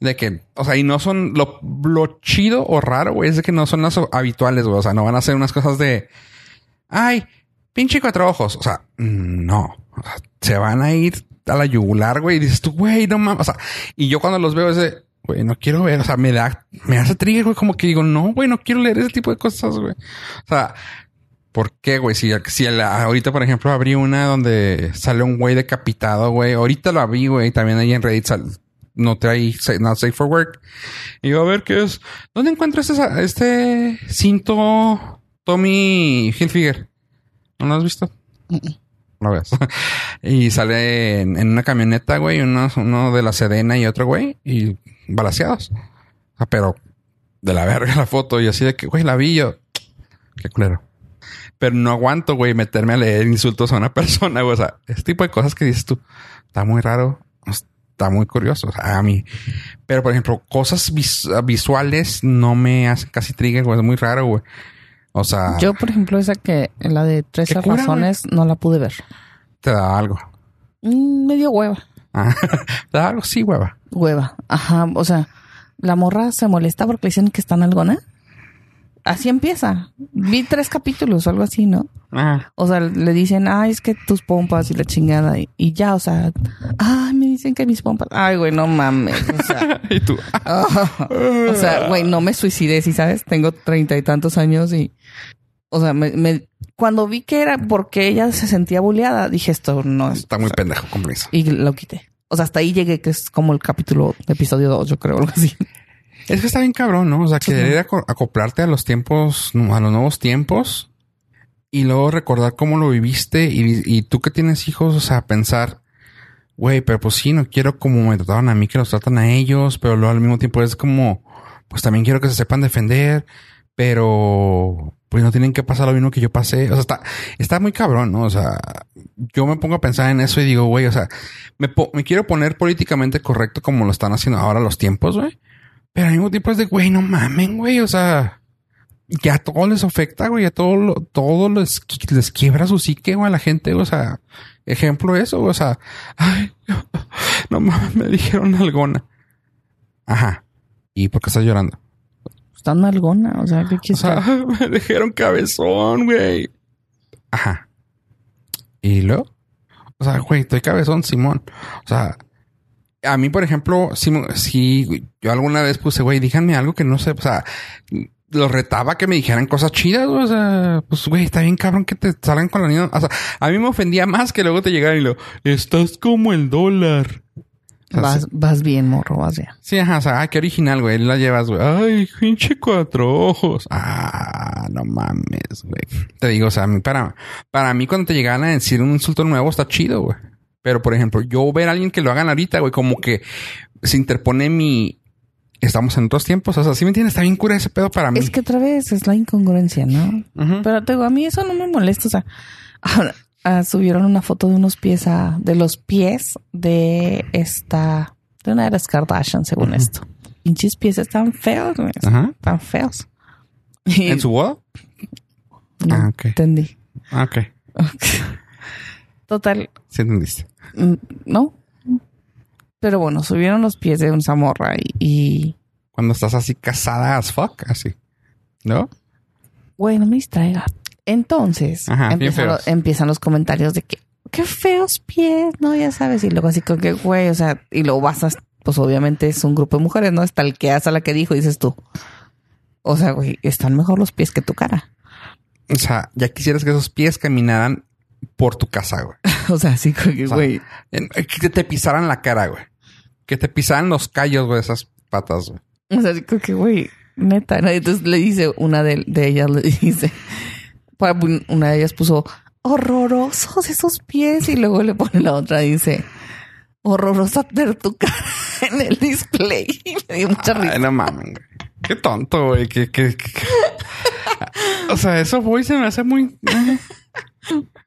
de que, o sea, y no son lo, chido o raro, güey. Es de que no son las habituales, güey. O sea, no van a hacer unas cosas de, ay, pinche cuatro ojos. O sea, no. Se van a ir a la yugular, güey. Y dices tú, güey, no mames. O sea, y yo cuando los veo es de, güey, no quiero ver. O sea, me da, me hace trigger, güey. Como que digo, no, güey, no quiero leer ese tipo de cosas, güey. O sea, ¿Por qué, güey? Si, ahorita, por ejemplo, abrí una donde sale un güey decapitado, güey. Ahorita lo abrí, güey. También ahí en Reddit sal- no trae not safe for work. Y yo a ver qué es. ¿Dónde encuentro este, este cinto Tommy Hilfiger? ¿No lo has visto? No lo ves. [LAUGHS] y sale en, en una camioneta, güey. Uno, uno de la Sedena y otro, güey. Y balaseados. Sea, pero de la verga la foto. Y así de que, güey, la vi yo. Qué culero pero no aguanto, güey, meterme a leer insultos a una [LAUGHS] persona, güey. O sea, este tipo de cosas que dices tú, está muy raro, está muy curioso. O sea, a mí, pero por ejemplo, cosas vis- visuales no me hacen casi trigger, güey. Es muy raro, güey. O sea, Yo, por ejemplo, esa que, la de 13 Qué cura, razones, no la pude ver. te da algo. Mm, me dio hueva. Ah, [LAUGHS] te da algo, sí, hueva. Hueva. Ajá. O sea, la morra se molesta porque le dicen que está nalgona. Así empieza. Vi tres capítulos o algo así, ¿no? Ah, O sea, le dicen, ay, es que tus pompas y la chingada. Y, y ya, o sea, ay, me dicen que mis pompas. Ay, güey, no mames. O sea, [LAUGHS] y tú, ah, [LAUGHS] o sea, güey, no me suicidé, ¿sí sabes? Tengo treinta y tantos años y, o sea, me, me- cuando vi que era porque ella se sentía bulleada, dije, esto no es. está muy pendejo, con permiso. Y lo quité. O sea, hasta ahí llegué, que es como el capítulo, episodio 2, yo creo, algo así. Es que está bien cabrón, ¿no? O sea, Sí. querer aco- acoplarte a los tiempos, a los nuevos tiempos y luego recordar cómo lo viviste y, y tú que tienes hijos, o sea, pensar, güey, pero pues sí, no quiero como me trataron a mí que los tratan a ellos, pero luego al mismo tiempo es como, pues también quiero que se sepan defender, pero pues no tienen que pasar lo mismo que yo pasé. O sea, está, está muy cabrón, ¿no? O sea, yo me pongo a pensar en eso y digo, güey, o sea, me, me quiero poner políticamente correcto como lo están haciendo ahora los tiempos, güey. Pero al mismo tiempo es de, güey, no mamen, güey, o sea, ya a todo les afecta, güey, a todo, lo, todo les, les quiebra su psique, güey, a la gente, o sea, ejemplo eso, o sea, ay, [LAUGHS] no mames, me dijeron algona. Ajá. ¿Y por qué estás llorando? Están algona, o sea, ¿qué quieres? O sea, [LAUGHS] me dijeron cabezón, güey. Ajá. ¿Y luego? O sea, güey, estoy cabezón, Simón. O sea, a mí, por ejemplo, si, si yo alguna vez puse, güey, díganme algo que no sé, o sea, los retaba que me dijeran cosas chidas, o sea, pues güey, está bien cabrón que te salgan con la niña. O sea, a mí me ofendía más que luego te llegaran y lo, estás como el dólar. O sea, vas, sí. vas bien, morro, vas bien. Sí, ajá, o sea, ah, qué original, güey. La llevas, güey. Ay, pinche cuatro ojos. Ah, no mames, güey. Te digo, o sea, para, para mí cuando te llegan a decir un insulto nuevo está chido, güey. Pero, por ejemplo, yo ver a alguien que lo hagan ahorita, güey, como que se interpone mi, estamos en otros tiempos. O sea, si me entiendes, está bien cura ese pedo para mí. Es que otra vez es la incongruencia, ¿no? Uh -huh. Pero te digo, a mí eso no me molesta. O sea, ahora uh, subieron una foto de unos pies, uh, de los pies de esta, de una de las Kardashian, según uh -huh. esto. Pinches pies están feos, güey. Ajá. Están feos. ¿En su boda? No, Ah, ok. entendí. Ah, Ok. Total, Sí entendiste. mm, ¿no? Pero bueno, subieron los pies de un zamorra y, y Cuando estás así casada as fuck, así. ¿No? Güey, no me distraiga. Entonces, Ajá, empiezan, lo- los comentarios de que, qué feos pies, ¿no? Ya sabes. Y luego así con que, güey, o sea, y luego vas a, pues obviamente es un grupo de mujeres, ¿no? Estalqueas a la que dijo y dices tú. O sea, güey, están mejor los pies que tu cara. O sea, ya quisieras que esos pies caminaran por tu casa, güey. [LAUGHS] o sea, así con que, O sea, güey, Que te pisaran la cara, güey. Que te pisaran los callos, güey, esas patas, güey. o sea, así con que, güey, neta, ¿no? Entonces le dice, una de, de ellas le [LAUGHS] dice, una de ellas puso, horrorosos esos pies. Y luego le pone la otra, dice, horrorosa ver tu cara [LAUGHS] en el display. Y me dio mucha risa. Ay, no mames, güey. Qué tonto, güey. Qué, qué- qué- O sea, eso, güey, se me hace muy...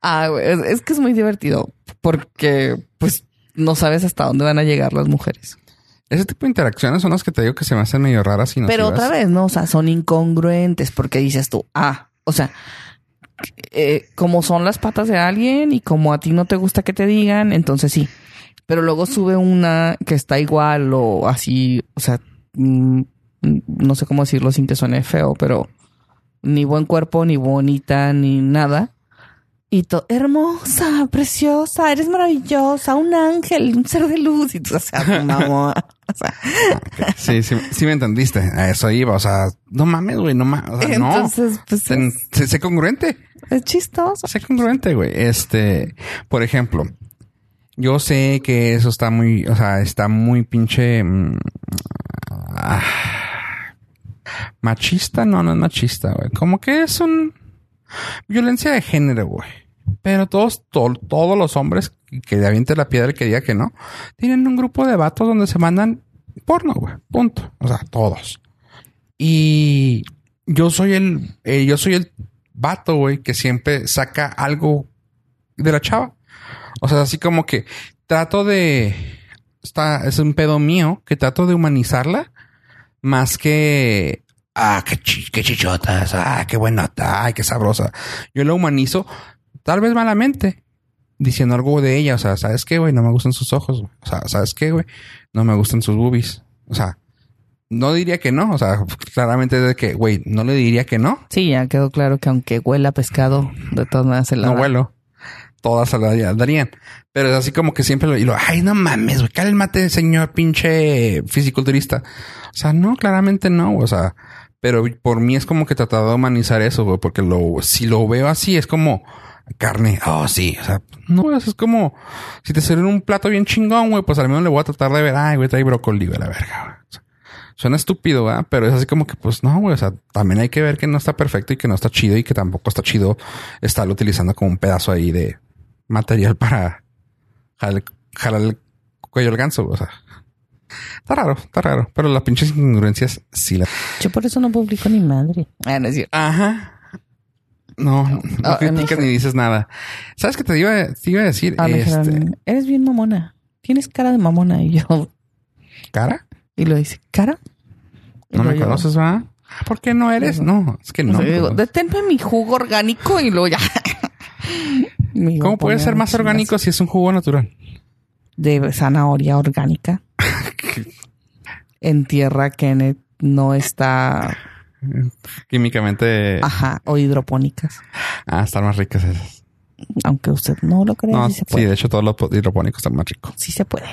Ah, es, es que es muy divertido porque, pues, no sabes hasta dónde van a llegar las mujeres. Ese tipo de interacciones son las que te digo que se me hacen medio raras y Pero nocivas. otra vez, ¿no? O sea, son incongruentes porque dices tú, ah, o sea, eh, como son las patas de alguien y como a ti no te gusta que te digan, entonces sí. Pero luego sube una que está igual o así, o sea, mm, no sé cómo decirlo sin que suene feo, pero ni buen cuerpo, ni bonita, ni nada. Y todo, hermosa, preciosa, eres maravillosa, un ángel, un ser de luz. Y tú, o sea, [LAUGHS] mamá. O sea, Sí, sí, sí me entendiste. A eso iba. O sea, no mames, güey. No mames. O sea, no. entonces, pues Sé, es, sé- sé congruente. es chistoso. Sé congruente, güey. Este, por ejemplo, yo sé que eso está muy, o sea, está muy pinche mm, ah, machista. No, no es machista, güey. Como que es un violencia de género, güey. Pero todos, to- todos los hombres que le aviente la piedra y que diga que no, tienen un grupo de vatos donde se mandan porno, güey. Punto. O sea, todos. Y yo soy el, eh, yo soy el vato, güey, que siempre saca algo de la chava. O sea, así como que trato de, está, es un pedo mío que trato de humanizarla más que, ah, qué, chi- qué chichotas, ah, qué buenota, ay, qué sabrosa. Yo la humanizo, tal vez malamente, diciendo algo de ella. O sea, ¿sabes qué, güey? No me gustan sus ojos. O sea, ¿sabes qué, güey? No me gustan sus boobies. O sea, no diría que no. O sea, claramente de que, güey, no le diría que no. Sí, ya quedó claro que aunque huela pescado, de todas maneras se la No da. vuelo. Todas se la darían. Pero es así como que siempre lo, y lo, ay, no mames, güey, cálmate, señor pinche fisiculturista. O sea, no, claramente no, o sea, pero por mí es como que tratar de humanizar eso, güey, porque lo, si lo veo así, es como carne. Oh, sí, o sea, no, eso es como si te sirven un plato bien chingón, güey, pues al menos le voy a tratar de ver, ay, güey, trae brócoli, güey, la verga, güey. Suena estúpido, ¿verdad? Pero es así como que, pues no, güey. O sea, también hay que ver que no está perfecto y que no está chido y que tampoco está chido estarlo utilizando como un pedazo ahí de material para jalar, jalar el cuello al ganso. O sea, está raro, está raro. Pero las pinches incongruencias sí las. Yo por eso no publico ni madre. Ah, no es cierto. Ajá. No, no, criticas ni dices nada. ¿Sabes qué te iba, te iba a decir? Ah, este, eres bien mamona. Tienes cara de mamona. Y yo, ¿Cara? y lo dice, ¿cara? Y ¿No me yo, conoces, va? ¿Por qué no eres? No, es que o no. sea, digo, pues. deténme mi jugo orgánico y luego ya. [LAUGHS] ¿Cómo puede ser más orgánico si es un jugo natural? De zanahoria orgánica. En tierra que ne- no está, Químicamente, ajá, o hidropónicas. ah, están más ricas esas. Aunque usted no lo crea, No, sí se sí, puede. de hecho, todos los hidropónicos están más ricos. Sí se puede.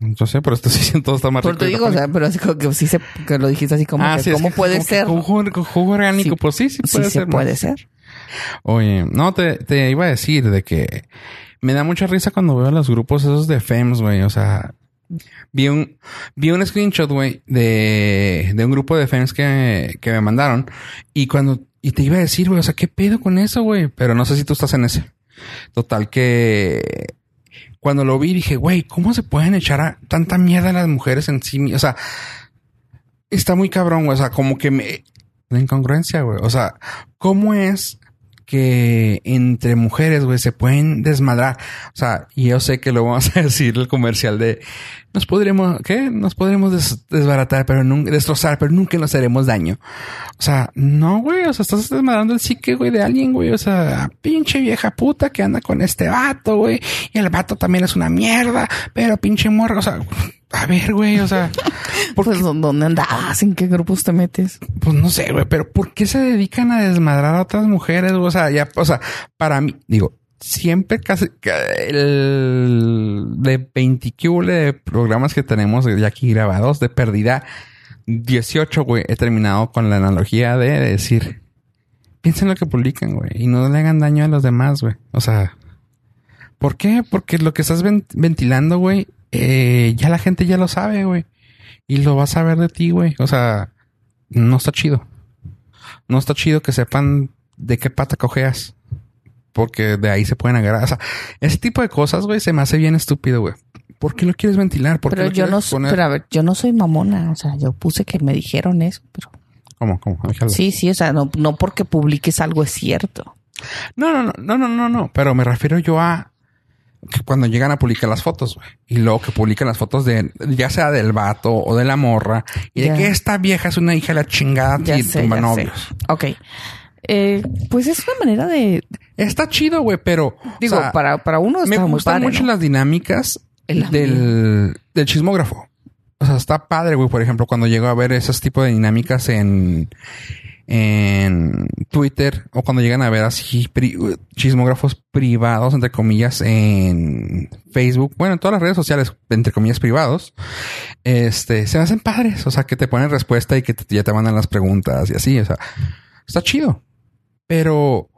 Yo sé, pero esto [LAUGHS] sí, todo está más Por rico. te digo, o sea, pero así como que sí se, que lo dijiste así como Ah, que, sí, es ¿cómo que puede como ser? Jugo, orgánico, Sí. pues sí, sí Sí puede se ser. puede más. ser. Oye, no, te, te iba a decir de que me da mucha risa cuando veo los grupos esos de FEMS, güey. O sea, vi un, vi un screenshot, güey, de, de un grupo de FEMS que, que me mandaron. Y cuando, y te iba a decir, güey, o sea, ¿qué pedo con eso, güey? Pero no sé si tú estás en ese. Total que cuando lo vi dije, güey, ¿cómo se pueden echar tanta mierda a las mujeres en sí? O sea, está muy cabrón, güey. O sea, como que me... La incongruencia, güey. O sea, ¿cómo es que entre mujeres, güey, se pueden desmadrar? O sea, y yo sé que lo vamos a [LAUGHS] decir el comercial de... Nos podremos... ¿Qué? Nos podremos des- desbaratar, pero nunca... Destrozar, pero nunca nos haremos daño. O sea, no, güey. O sea, estás desmadrando el psique, güey, de alguien, güey. O sea, pinche vieja puta que anda con este vato, güey. Y el vato también es una mierda, pero pinche morra. O sea, a ver, güey, o sea... [LAUGHS] ¿por Pues, ¿dónde andabas? ¿En qué grupos te metes? pues no sé, güey, pero ¿por qué se dedican a desmadrar a otras mujeres? O sea, ya, o sea, para mí, digo, siempre casi ca- el de 20 que hubo de programas que tenemos ya aquí grabados de pérdida 18, güey, he terminado con la analogía de decir, piensen lo que publican, güey, y no le hagan daño a los demás, güey. O sea, ¿por qué? Porque lo que estás ven- ventilando, güey, eh, ya la gente ya lo sabe, güey. Y lo vas a ver de ti, güey. O sea, no está chido. No está chido que sepan de qué pata cojeas. Porque de ahí se pueden agarrar. O sea, ese tipo de cosas, güey, se me hace bien estúpido, güey. ¿Por qué lo quieres ventilar? ¿Por Pero yo no, poner? pero a ver, yo no soy mamona. O sea, yo puse que me dijeron eso, pero ¿Cómo? ¿Cómo? Déjalo. sí, sí, o sea, no, no porque publiques algo es cierto. No, no, no, no, no, no, no. Pero me refiero yo a que cuando llegan a publicar las fotos, güey. Y luego que publican las fotos de, ya sea del vato o de la morra. Y de que esta vieja es una hija de la chingada y tumba novios. sé. Ok. Eh, pues es una manera de, Está chido, güey, pero. digo, o sea, para, para uno me está muy gustan padre. mucho ¿no? las dinámicas El del, del chismógrafo. O sea, está padre, güey. Por ejemplo, cuando llego a ver esos tipos de dinámicas en, en Twitter o cuando llegan a ver así pri- chismógrafos privados, entre comillas, en Facebook, bueno, en todas las redes sociales, entre comillas, privados, este, se me hacen padres. O sea, que te ponen respuesta y que te- ya te mandan las preguntas y así. O sea, está chido. Pero,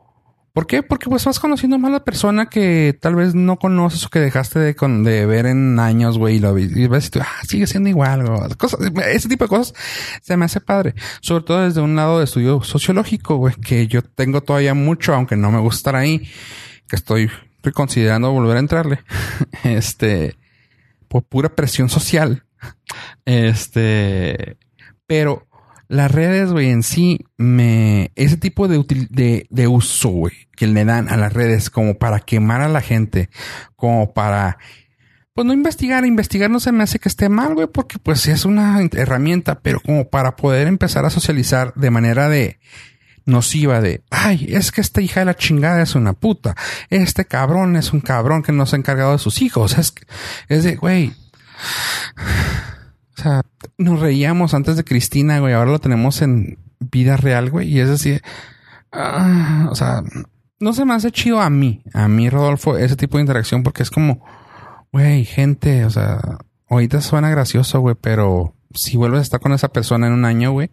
¿por qué? Porque pues vas conociendo más a la persona que tal vez no conoces o que dejaste de, con- de ver en años, güey, y lo y ves y tú, ah, sigue siendo igual, güey. Cosas, ese tipo de cosas se me hace padre. Sobre todo desde un lado de estudio sociológico, güey, que yo tengo todavía mucho, aunque no me gusta estar ahí, que estoy considerando volver a entrarle. [LAUGHS] este, por pura presión social. Este, pero las redes, güey, en sí, me, ese tipo de, de, uso, güey, que le dan a las redes como para quemar a la gente, como para, pues no investigar, investigar no se me hace que esté mal, güey, porque pues es una herramienta, pero como para poder empezar a socializar de manera de nociva de, ay, es que esta hija de la chingada es una puta, este cabrón es un cabrón que no se ha encargado de sus hijos, es, es de, güey, o sea, nos reíamos antes de Cristina, güey. Ahora lo tenemos en vida real, güey. Y es decir, ah, o sea, no se me hace chido a mí, a mí, Rodolfo, ese tipo de interacción, porque es como, güey, gente, o sea, ahorita suena gracioso, güey, pero si vuelves a estar con esa persona en un año, güey,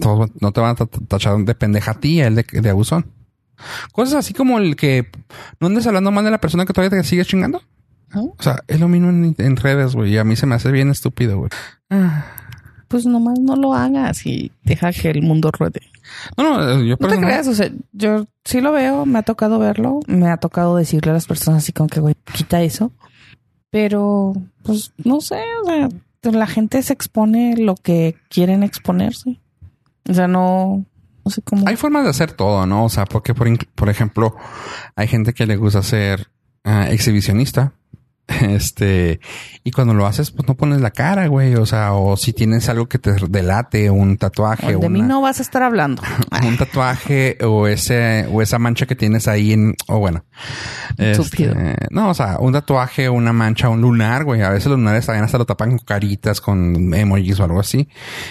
todos no te van a ta- tachar de pendeja a ti, él de, de abusón. Cosas así como el que no andes hablando mal de la persona que todavía te sigue chingando. ¿No? O sea, es lo mismo en, en redes, güey. Y a mí se me hace bien estúpido, güey. Ah, pues nomás no lo hagas y deja que el mundo ruede. No, no, yo No te creas, o sea, yo sí lo veo, me ha tocado verlo, me ha tocado decirle a las personas así como que, güey, quita eso. Pero, pues, no sé, o sea, la gente se expone lo que quieren exponerse. O sea, no, no sé cómo. Hay formas de hacer todo, ¿no? O sea, porque, por, por ejemplo, hay gente que le gusta ser ah, exhibicionista. [LAUGHS] Este, y cuando lo haces, pues no pones la cara, güey. O sea, o si tienes algo que te delate, un tatuaje, de mí no vas a estar hablando. [LAUGHS] un tatuaje o ese o esa mancha que tienes ahí en o bueno este, no o sea un tatuaje una mancha un lunar güey a veces los lunares también hasta lo tapan con caritas con emojis o algo así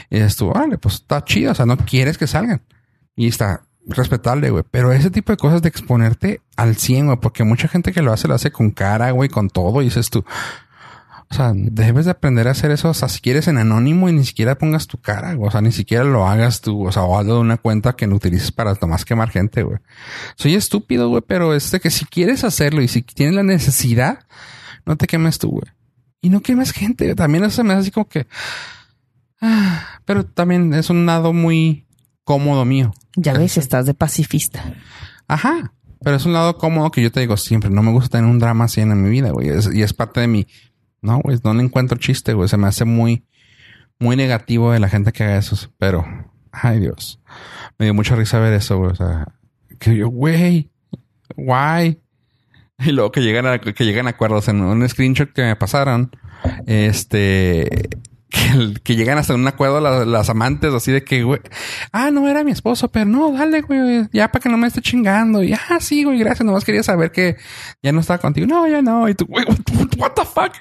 y dices tú vale pues está chido o sea no quieres que salgan y está respetable güey pero ese tipo de cosas de exponerte al 100 güey porque mucha gente que lo hace lo hace con cara güey con todo y dices tú o sea, debes de aprender a hacer eso. O sea, si quieres en anónimo y ni siquiera pongas tu cara, güey. o sea, ni siquiera lo hagas tú, o sea, o hazlo de una cuenta que no utilices para nomás quemar gente, güey. Soy estúpido, güey, pero es de que si quieres hacerlo y si tienes la necesidad, no te quemes tú, güey. Y no quemes gente. También eso me hace así como que. ah, pero también es un lado muy cómodo mío. Ya ves, estás de pacifista. Ajá. Pero es un lado cómodo que yo te digo siempre. No me gusta tener un drama así en mi vida, güey. Es- y es parte de mi... No, güey. No le encuentro chiste, güey. Se me hace muy... Muy negativo de la gente que haga eso. Pero... Ay, Dios. Me dio mucha risa ver eso, güey. O sea... Que yo, güey... Why? Y luego que llegan a, que llegan a acuerdos en un screenshot que me pasaron. Este... Que, que llegan hasta un acuerdo las, las amantes así de que, güey, ah, no era mi esposo, pero no, dale, güey, ya para que no me esté chingando. Y ah, sí, güey, gracias, nomás quería saber que ya no estaba contigo. No, ya no. Y tú, güey, what, the fuck?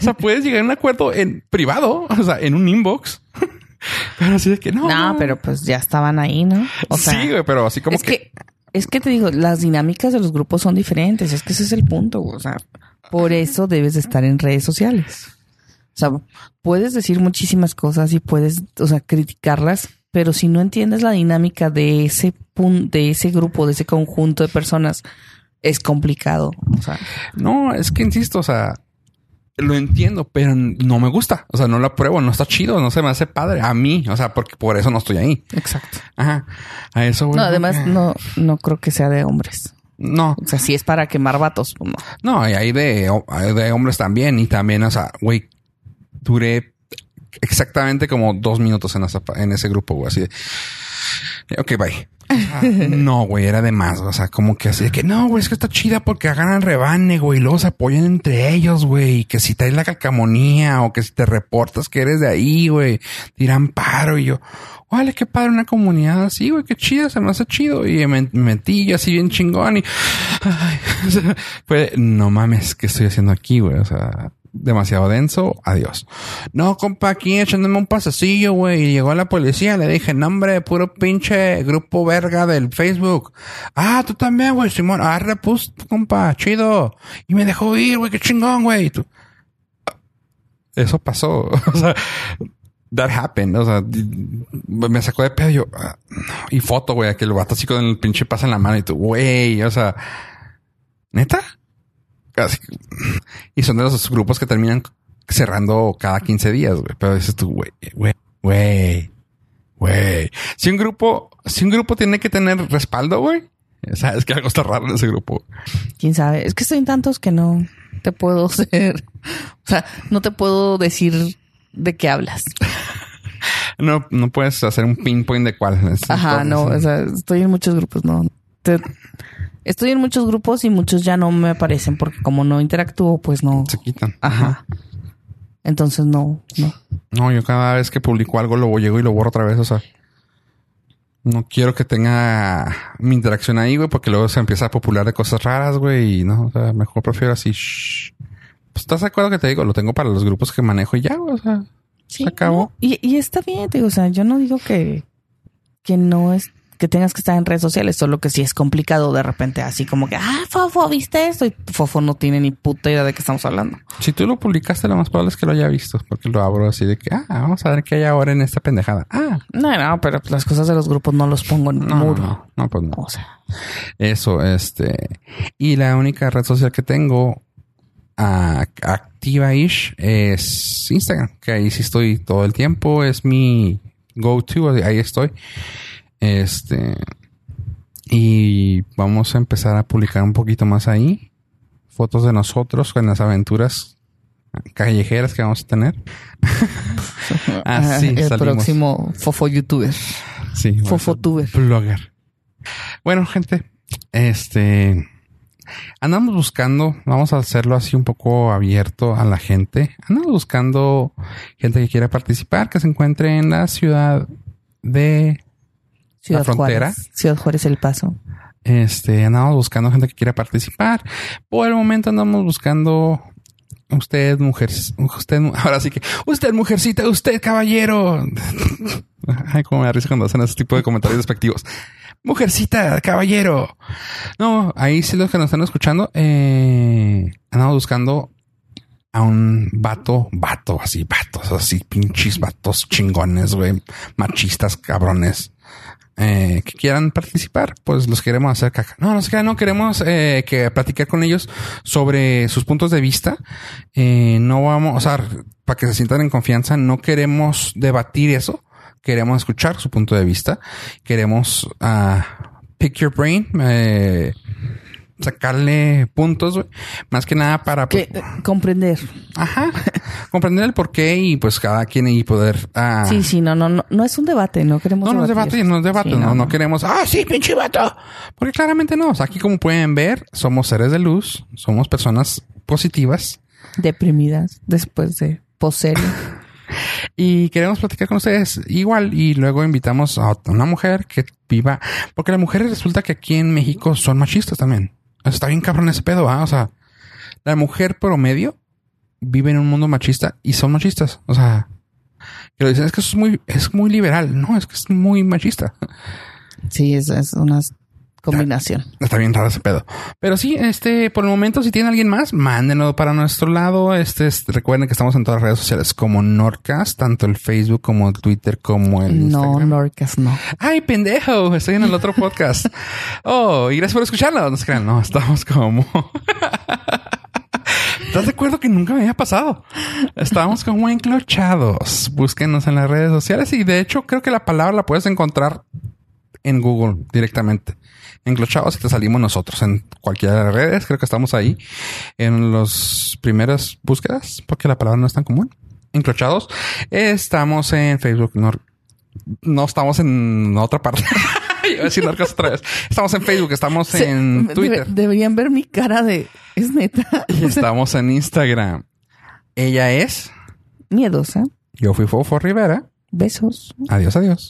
O sea, puedes llegar a un acuerdo en privado, o sea, en un inbox. [LAUGHS] Pero así de que no. No, pero pues ya estaban ahí, ¿no? O sea, sí, güey, pero así como es que, es que te digo, las dinámicas de los grupos son diferentes. Es que ese es el punto. O sea, por eso debes de estar en redes sociales. O sea, puedes decir muchísimas cosas y puedes, o sea, criticarlas, pero si no entiendes la dinámica de ese punto, de ese grupo, de ese conjunto de personas, es complicado. O sea, No, es que insisto, o sea, lo entiendo, pero no me gusta. O sea, no lo apruebo, no está chido, no se me hace padre a mí. O sea, porque por eso no estoy ahí. exacto. Ajá. A eso, güey. No, además, no, no creo que sea de hombres. No, O sea, si es para quemar vatos, pues no. no, y hay de, hay de hombres también. Y también, o sea, güey, duré exactamente como dos minutos en, esa, en ese grupo, güey. Así de, ok, bye. Ah, [LAUGHS] no, güey, era de más. O sea, como que así de que no, güey, es que está chida porque ganan rebane, güey, y luego se apoyan entre ellos, güey. Y que si traes la calcamonía o que si te reportas que eres de ahí, güey, tiran paro. Y yo, vale, qué padre una comunidad así, güey, qué chida, se me hace chido. Y me, me metí yo así bien chingón y, ay, [LAUGHS] o sea, fue, no mames, ¿qué estoy haciendo aquí, güey? O sea, demasiado denso, adiós. No, compa, aquí echándome un pasecillo, güey, y llegó la policía, le dije, nombre, puro pinche grupo verga del Facebook. Ah, tú también, güey, Simón, arre, pues, compa, chido. Y me dejó ir, güey, qué chingón, güey. Tú, Eso pasó, [LAUGHS] o sea, that happened, o sea, me sacó de pedo yo, ah, y foto, güey, que el vato así con el pinche pasa en la mano y tú, güey, o sea, neta. Casi. Y son de los grupos que terminan cerrando cada 15 días, güey. Pero dices tú, güey, güey, güey, güey. Si un grupo, si un grupo tiene que tener respaldo, güey. O sea, es que algo está raro en ese grupo. quién sabe. Es que estoy en tantos que no te puedo [LAUGHS] ser. O sea, no te puedo decir de qué hablas. [LAUGHS] No, no puedes hacer un pinpoint de cuál. Ajá, no. O sea, estoy en muchos grupos, no. Te- estoy en muchos grupos y muchos ya no me aparecen porque como no interactúo, pues no. Se quitan. Ajá. Entonces no, no. No, yo cada vez que publico algo lo llego y lo borro otra vez. O sea, no quiero que tenga mi interacción ahí, güey, porque luego se empieza a popular de cosas raras, güey. Y no, o sea, mejor prefiero así. shh. Pues estás de acuerdo que te digo, lo tengo para los grupos que manejo y ya, güey. O sea, se acabó. no. Y, y está bien, te digo, o sea, yo no digo que, que no es, que tengas que estar en redes sociales, solo que sí es complicado de repente, así como que, ah, Fofo, ¿viste esto? Y Fofo no tiene ni puta idea de qué estamos hablando. Si tú lo publicaste, lo más probable es que lo haya visto, porque lo abro así de que, ah, vamos a ver qué hay ahora en esta pendejada. Ah, No, no, pero las cosas de los grupos no los pongo en no, muro. no, no, pues no. O sea, Eso, este. Y la única red social que tengo activa-ish es Instagram, que ahí sí estoy todo el tiempo, es mi go-to, ahí estoy. Este, y vamos a empezar a publicar un poquito más ahí. Fotos de nosotros con las aventuras callejeras que vamos a tener. [LAUGHS] Así, el próximo fofo youtuber. Sí, fofotuber. Blogger. Bueno, gente, este andamos buscando, vamos a hacerlo así un poco abierto a la gente. Andamos buscando gente que quiera participar, que se encuentre en la ciudad de Ciudad la frontera. Juárez. Ciudad Juárez El Paso. Este, andamos buscando gente que quiera participar. Por el momento andamos buscando usted, mujer, usted, [LAUGHS] ahora sí que, usted, mujercita, usted, caballero. [LAUGHS] Ay, cómo me da risa cuando hacen ese tipo de comentarios despectivos. Mujercita, caballero. No, ahí sí los que nos están escuchando, eh, andamos buscando a un vato, vato, así, vatos, así, pinches vatos chingones, güey, machistas, cabrones. Eh, que quieran participar, pues los queremos hacer caca. No, no, no queremos eh, que platicar con ellos sobre sus puntos de vista. Eh, no vamos, o sea, para que se sientan en confianza, no queremos debatir eso. Queremos escuchar su punto de vista. Queremos uh, pick your brain. Eh, sacarle puntos, Más que nada para que, comprender. Ajá. [LAUGHS] comprender el porqué y pues cada quien y poder. Ah, sí, sí, no, no, no, no es un debate, no queremos. No, no es debate, no es debate, no, no, queremos. Ah, sí, pinche vato. Porque claramente no. aquí, como pueden ver, somos seres de luz, somos personas positivas. Deprimidas después de poseer. [LAUGHS] y queremos platicar con ustedes igual y luego invitamos a una mujer que viva, porque las mujeres resulta que aquí en México son machistas también. Está bien cabrón ese pedo, ¿ah? O sea, la mujer promedio vive en un mundo machista y son machistas. O sea, que lo dicen es que eso es muy, es muy liberal. No, es que es muy machista. Sí, es, es una combinación. Está, bien raro ese pedo. Pero sí, este, por el momento, si tiene alguien más, mándenlo para nuestro lado. Este, recuerden que estamos en todas las redes sociales como Nordcast, tanto el Facebook como el Twitter como el No, Nordcast no. Ay, pendejo, estoy en el otro podcast. oh, y gracias por escucharlo. No se crean, no, estamos como... [LAUGHS] ¿Estás de acuerdo que nunca me había pasado? Estamos como enclochados. Búsquenos en las redes sociales y de hecho creo que la palabra la puedes encontrar en Google directamente enclochados y te salimos nosotros en cualquiera de las redes. Creo que estamos ahí en las primeras búsquedas porque la palabra no es tan común. Enclochados. Estamos en Facebook. No, no estamos en otra parte. [LAUGHS] Yo a decir otra vez. Estamos en Facebook, estamos en Twitter. deberían ver mi cara de es neta. Y estamos en Instagram. Ella es miedosa. Yo fui Fofo Rivera. Besos. Adiós, adiós.